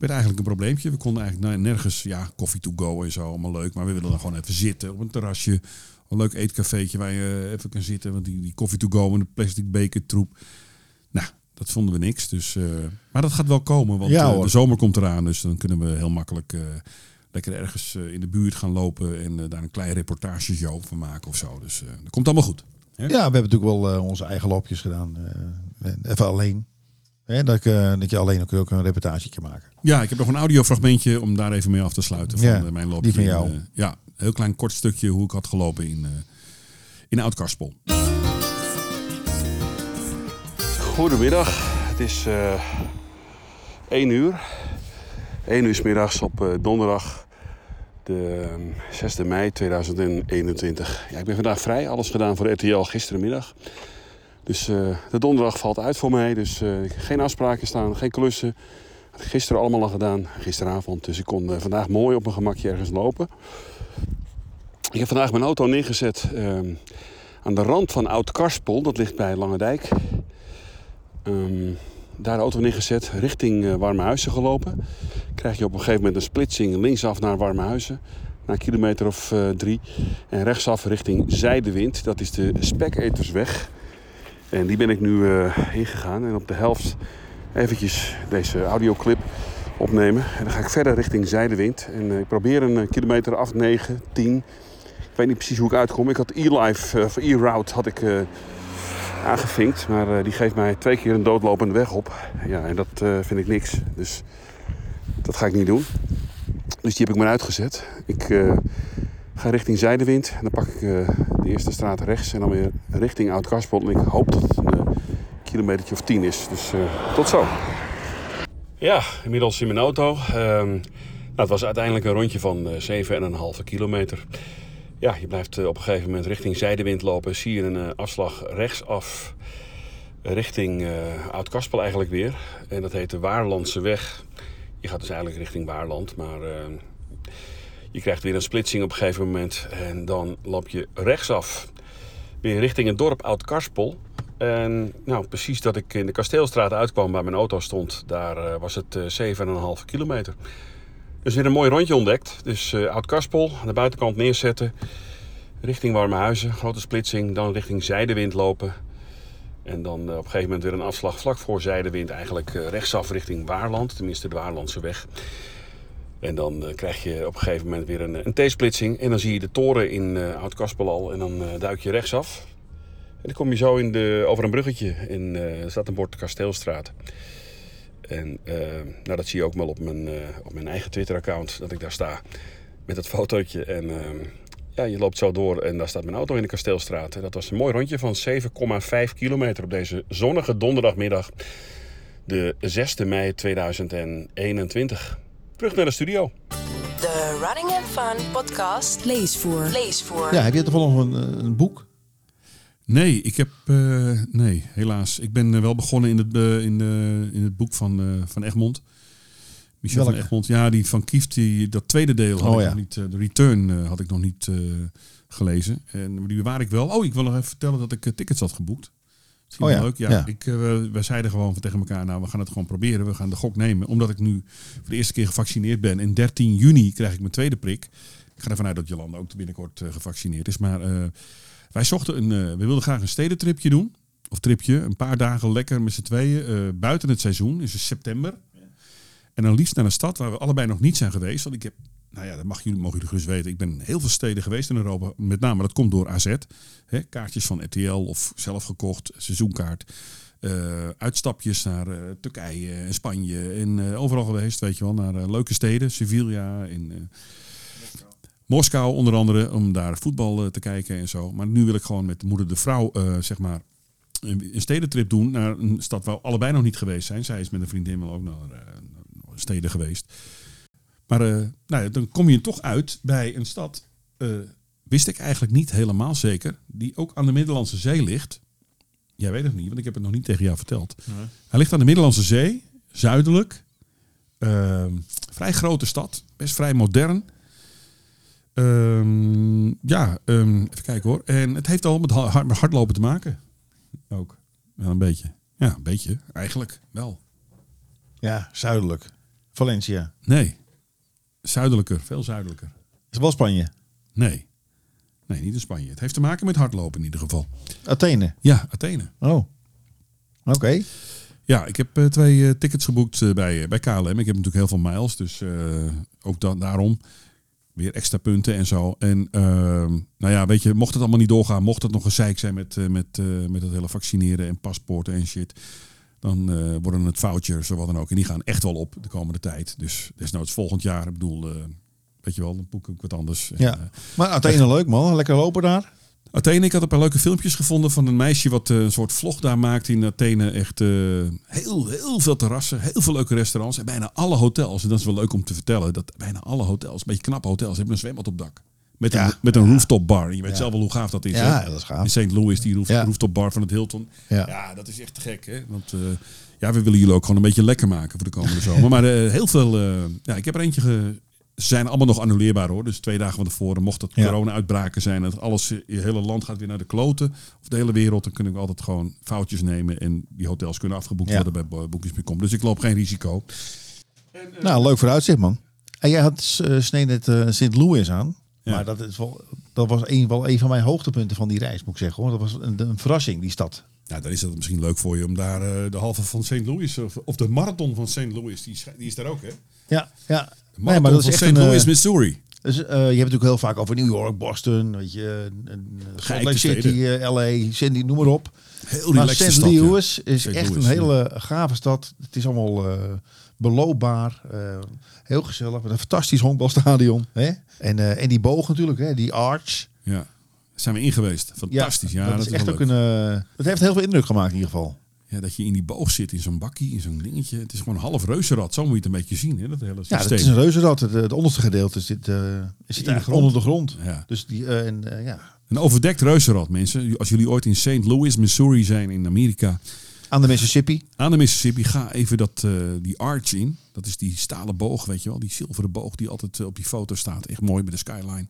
werd eigenlijk een probleempje. We konden eigenlijk nergens, ja, koffie to go en zo, allemaal leuk. Maar we willen dan gewoon even zitten op een terrasje. Een leuk eetcafeetje waar je even kan zitten. Want die, die koffie to go en de plastic beker troep. Nou, dat vonden we niks. Dus, eh, maar dat gaat wel komen, want Ja, eh, de zomer komt eraan. Dus dan kunnen we heel makkelijk eh, lekker ergens eh, in de buurt gaan lopen. En eh, daar een klein reportageshow van maken of zo. Dus eh, dat komt allemaal goed. Ja, we hebben natuurlijk wel onze eigen loopjes gedaan. eh, even alleen. Hè, dat, ik, eh, dat je alleen ook, ook een reportagetje maken. Ja, ik heb nog een audiofragmentje om daar even mee af te sluiten van Ja, mijn loopje. die van jou. in, ja, een heel klein kort stukje hoe ik had gelopen in, eh in Oud-Karspel. Goedemiddag, het is eh 1 uur. 1 uur 's middags op eh, donderdag, de eh, 6 mei 2021. Ja, ik ben vandaag vrij, alles gedaan voor RTL gisterenmiddag. Dus eh, de donderdag valt uit voor mij, dus eh, geen afspraken staan, geen klussen. Had ik gisteren allemaal al gedaan, gisteravond. Dus ik kon vandaag mooi op mijn gemakje ergens lopen. Ik heb vandaag mijn auto neergezet ehm, aan de rand van Oud-Karspel, dat ligt bij Langendijk. Ehm, daar de auto neergezet, richting eh Warme Huizen gelopen. Krijg je op een gegeven moment een splitsing linksaf naar Warme Huizen. na een kilometer of eh, drie. En rechtsaf richting Zijdewind. Dat is de Speketersweg. En die ben ik nu eh, ingegaan. En op de helft eventjes deze audioclip opnemen. En dan ga ik verder richting Zijdewind. En eh, ik probeer een eh, kilometer 8, 9, 10. Ik weet niet precies hoe ik uitkom. Ik had e-life, eh, of e-route had ik... aangevinkt. Maar eh, die geeft mij twee keer een doodlopende weg op. Ja, en dat eh, vind ik niks. Dus dat ga ik niet doen. Dus die heb ik maar uitgezet. Ik eh, ga richting Zijdewind. En dan pak ik de eerste straat rechts en dan weer richting Oud-Karspel. En ik hoop dat het een kilometertje of tien is. Dus tot zo. Ja, inmiddels in mijn auto. Ehm, nou, het was uiteindelijk een rondje van eh 7,5 kilometer. Ja, je blijft eh, op een gegeven moment richting Zijdewind lopen. Zie je een eh, afslag rechtsaf richting eh Oud-Kaspel eigenlijk weer. En dat heet de Waarlandse weg. Je gaat dus eigenlijk richting Waarland, maar je krijgt weer een splitsing op een gegeven moment. En dan loop je rechtsaf weer richting het dorp Oud-Karspel. En nou, precies dat ik in de Kasteelstraat uitkwam waar mijn auto stond, daar was het eh 7,5 kilometer. Dus weer een mooi rondje ontdekt. Dus eh Oud-Karspel, aan de buitenkant neerzetten. Richting Warmehuizen, grote splitsing. Dan richting Zijdewind lopen. En dan eh, op een gegeven moment weer een afslag vlak voor Zijdewind. Eigenlijk eh, rechtsaf richting Waarland. Tenminste de Waarlandse weg. En dan krijg je op een gegeven moment weer een, een T-splitsing. En dan zie je de toren in eh Oud-Karspel al. En dan duik je rechtsaf. En dan kom je zo in de, over een bruggetje. En er staat een bord Kasteelstraat. En eh, nou, dat zie je ook wel op mijn, eh, op mijn eigen Twitter-account, dat ik daar sta met het fotootje. En ehm, ja, je loopt zo door en daar staat mijn auto in de Kasteelstraat. En dat was een mooi rondje van 7,5 kilometer op deze zonnige donderdagmiddag, de 6 mei 2021. Terug naar de studio. De Running and Fun podcast Leesvoer. Leesvoer. Ja, heb je toevallig nog een, eh, een boek? Nee, ik heb. eh, nee, helaas. Ik ben eh, wel begonnen in het, eh, in, in het boek van, van Egmond. Michel van? Egmond. Ja, die van Kieft, die, dat tweede deel had Oh, ik ja. nog niet. de Return had ik nog niet gelezen. En die bewaar ik wel. Oh, ik wil nog even vertellen dat ik tickets had geboekt. Misschien Oh wel ja, leuk. Ja, ja. Ik, we- wij zeiden gewoon tegen elkaar, nou, we gaan het gewoon proberen. We gaan de gok nemen. Omdat ik nu voor de eerste keer gevaccineerd ben. En 13 juni krijg ik mijn tweede prik. Ik ga ervan uit dat Jolanda ook binnenkort gevaccineerd is. Maar wij zochten een, eh, we wilden graag een stedentripje doen. Of tripje, een paar dagen lekker met z'n tweeën. eh, buiten het seizoen, is het september. En dan liefst naar een stad waar we allebei nog niet zijn geweest. Want ik heb, nou ja, dat mag jullie, mogen jullie gerust weten. Ik ben in heel veel steden geweest in Europa. Met name, dat komt door AZ. Hè, kaartjes van RTL of zelf gekocht, seizoenkaart. Eh, uitstapjes naar Turkije en Spanje. En overal geweest, weet je wel. Naar leuke steden, Sevilla en... Moskou onder andere, om daar voetbal eh, te kijken en zo. Maar nu wil ik gewoon met moeder de vrouw, eh, zeg maar, een stedentrip doen naar een stad waar we allebei nog niet geweest zijn. Zij is met een vriendin wel ook naar eh, steden geweest. Maar nou ja, dan kom je toch uit bij een stad, wist ik eigenlijk niet helemaal zeker, die ook aan de Middellandse Zee ligt. Jij weet het niet, want ik heb het nog niet tegen jou verteld. Hij ligt aan de Middellandse Zee, zuidelijk. Vrij grote stad, best vrij modern. Ehm, ja, ehm, even kijken hoor. En het heeft al met ha- hard- met hardlopen te maken. Ook. Wel een beetje. Ja, een beetje. Eigenlijk wel. Ja, zuidelijk. Valencia. Nee. Zuidelijker. Veel zuidelijker. Is het wel Spanje? Nee. Nee, niet in Spanje. Het heeft te maken met hardlopen in ieder geval. Athene. Ja, Athene. Oh. Oké. Ja, ik heb eh, twee eh, tickets geboekt eh, bij, bij KLM. Ik heb natuurlijk heel veel miles, dus ook da- daarom weer extra punten en zo. En ehm, nou ja, weet je, mocht het allemaal niet doorgaan, mocht het nog een zeik zijn met, eh, met, eh, met het hele vaccineren en paspoorten en shit, dan eh, worden het vouchers of wat dan ook. En die gaan echt wel op de komende tijd. Dus desnoods volgend jaar, ik bedoel, weet je wel, dan boek ik wat anders. Ja. Maar Athene leuk man. Lekker lopen daar. Athene, ik had een paar leuke filmpjes gevonden van een meisje wat eh, een soort vlog daar maakt in Athene. Echt eh, heel, heel veel terrassen, heel veel leuke restaurants en bijna alle hotels. En dat is wel leuk om te vertellen, dat bijna alle hotels, een beetje knappe hotels, hebben een zwembad op dak. Met een, Ja. met een rooftop bar. En je weet Ja. zelf wel hoe gaaf dat is. Ja, hè? dat is gaaf. In St. Louis, die roof, rooftop bar van het Hilton. Ja. Dat is echt te gek. Hè? Want eh, ja, we willen jullie ook gewoon een beetje lekker maken voor de komende zomer. Maar heel veel, ja, ik heb er eentje ge... zijn allemaal nog annuleerbaar hoor. Dus twee dagen van tevoren, mocht het Ja. corona-uitbraken zijn, dat alles, je hele land gaat weer naar de kloten, of de hele wereld, dan kunnen we altijd gewoon foutjes nemen en die hotels kunnen afgeboekt Ja. worden bij bo- Bookies.com. Dus ik loop geen risico. Nou, leuk vooruitzicht man. En jij had uh, snee net eh, St. Louis aan. Ja. Maar dat, is wel, dat was een, wel een van mijn hoogtepunten van die reis, moet ik zeggen. Hoor. Dat was een, een verrassing, die stad. Ja, dan is het misschien leuk voor je om daar eh, de halve van St. Louis, of, of de marathon van St. Louis, die, die is daar ook, hè? De Ja, ja. Nee, marathon maar dat is van echt St. Louis, eh, Missouri. Dus, eh, je hebt het natuurlijk heel vaak over New York, Boston, weet je, Salt Lake City, eh, LA, Cindy, noem maar op. Heel Maar relaxte St. ja. Louis is St. echt Louis, een ja. hele gave stad. Het is allemaal eh, beloopbaar, heel gezellig, met een fantastisch honkbalstadion. Hè? En, en die boog natuurlijk, hè? die arch. Ja. Zijn we in geweest. Fantastisch. Ja, dat, is echt ook leuk. een. eh, dat heeft heel veel indruk gemaakt in ieder geval. Ja, dat je in die boog zit, in zo'n bakkie, in zo'n dingetje. Het is gewoon een half reuzenrad. Zo moet je het een beetje zien, hè? Dat hele Ja, systeem. dat is een reuzenrad. Het, het onderste gedeelte zit, eh, zit grond. onder de grond. Ja. Dus die, eh, en, eh, ja. Een overdekt reuzenrad, mensen. Als jullie ooit in St. Louis, Missouri zijn in Amerika, Aan de Mississippi. aan de Mississippi, ga even dat, eh, die arch in. Dat is die stalen boog, weet je wel. Die zilveren boog die altijd eh, op die foto staat. Echt mooi met de skyline.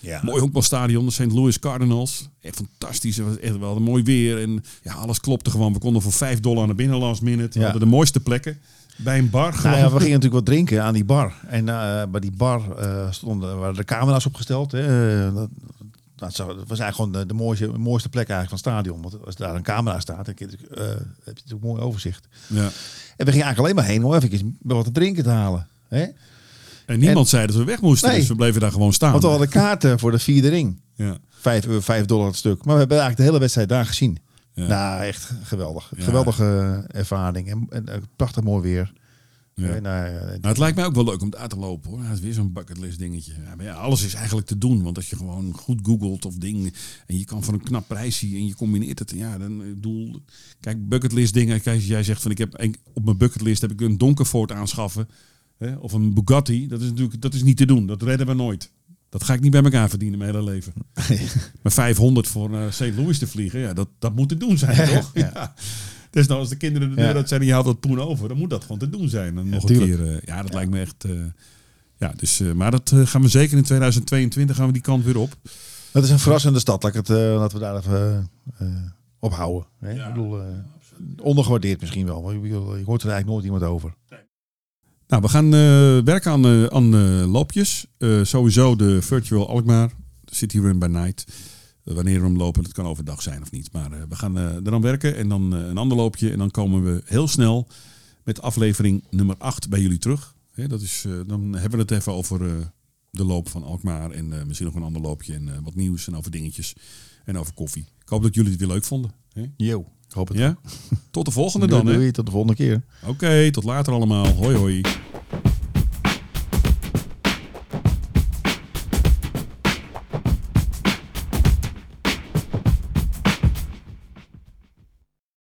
Ja. Mooi honkbalstadion, de St. Louis Cardinals. Echt fantastisch. Het was echt wel een mooi weer. En ja, alles klopte gewoon. We konden voor 5 dollar naar binnen last minute. We hadden de mooiste plekken. Bij een bar. Nou ja, we gingen natuurlijk wat drinken aan die bar. En eh, bij die bar eh, stonden, waren de camera's opgesteld. Hè. Eh, Dat, dat, was eigenlijk gewoon de, de mooiste, mooiste plek eigenlijk van het stadion. Want als daar een camera staat, dan heb je, natuurlijk, heb je natuurlijk mooi overzicht. Ja. En we gingen eigenlijk alleen maar heen om even wat te drinken te halen. Hè? En niemand zei dat we weg moesten. Nee. Dus we bleven daar gewoon staan. Want we hadden kaarten voor de vierde ring. Ja. Vijf, vijf dollar het stuk. Maar we hebben eigenlijk de hele wedstrijd daar gezien. Ja. Nou, echt geweldig. Ja. Geweldige ervaring. En, en eh, prachtig mooi weer. Ja. Eh, nou, Nou, het lijkt mij ook wel leuk om daar te lopen hoor. Het is weer zo'n bucketlist dingetje. Ja, maar ja, alles is eigenlijk te doen. Want als je gewoon goed googelt of dingen. En je kan van een knap prijsje en je combineert het. Ja, dan ik bedoel. Kijk, bucketlist dingen. Kijk, als jij zegt van ik heb op mijn bucketlist heb ik een Donkervoort aanschaffen. Hè, of een Bugatti. Dat is natuurlijk dat is niet te doen. Dat redden we nooit. Dat ga ik niet bij elkaar verdienen mijn hele leven. Maar 500 voor eh St. Louis te vliegen, ja, dat, dat moet te doen zijn, toch? Ja. Dus nou, als de kinderen de deur uit zijn en je haalt dat poen over, dan moet dat gewoon te doen zijn. En nog een keer, eh, ja, dat lijkt me echt... eh, ja, dus, eh, maar dat gaan we zeker in 2022 gaan we die kant weer op. Dat is een verrassende stad. Laat ik het, laten we daar even ophouden. Hè? ik bedoel, ondergewaardeerd misschien wel. Je, je hoort er eigenlijk nooit iemand over. Nou, we gaan eh, werken aan, eh, aan eh, loopjes. Sowieso de Virtual Alkmaar, de City Run by Night. Wanneer we hem lopen, dat kan overdag zijn of niet. Maar we gaan er dan werken en dan een ander loopje. En dan komen we heel snel met aflevering nummer 8 bij jullie terug. Hè, dat is, dan hebben we het even over de loop van Alkmaar. En misschien nog een ander loopje en wat nieuws en over dingetjes. En over koffie. Ik hoop dat jullie het weer leuk vonden. Hè? Yo, ik hoop het. Ja? Tot de volgende Doei, dan. hè? doei, tot de volgende keer. Oké, tot later allemaal. Hoi hoi.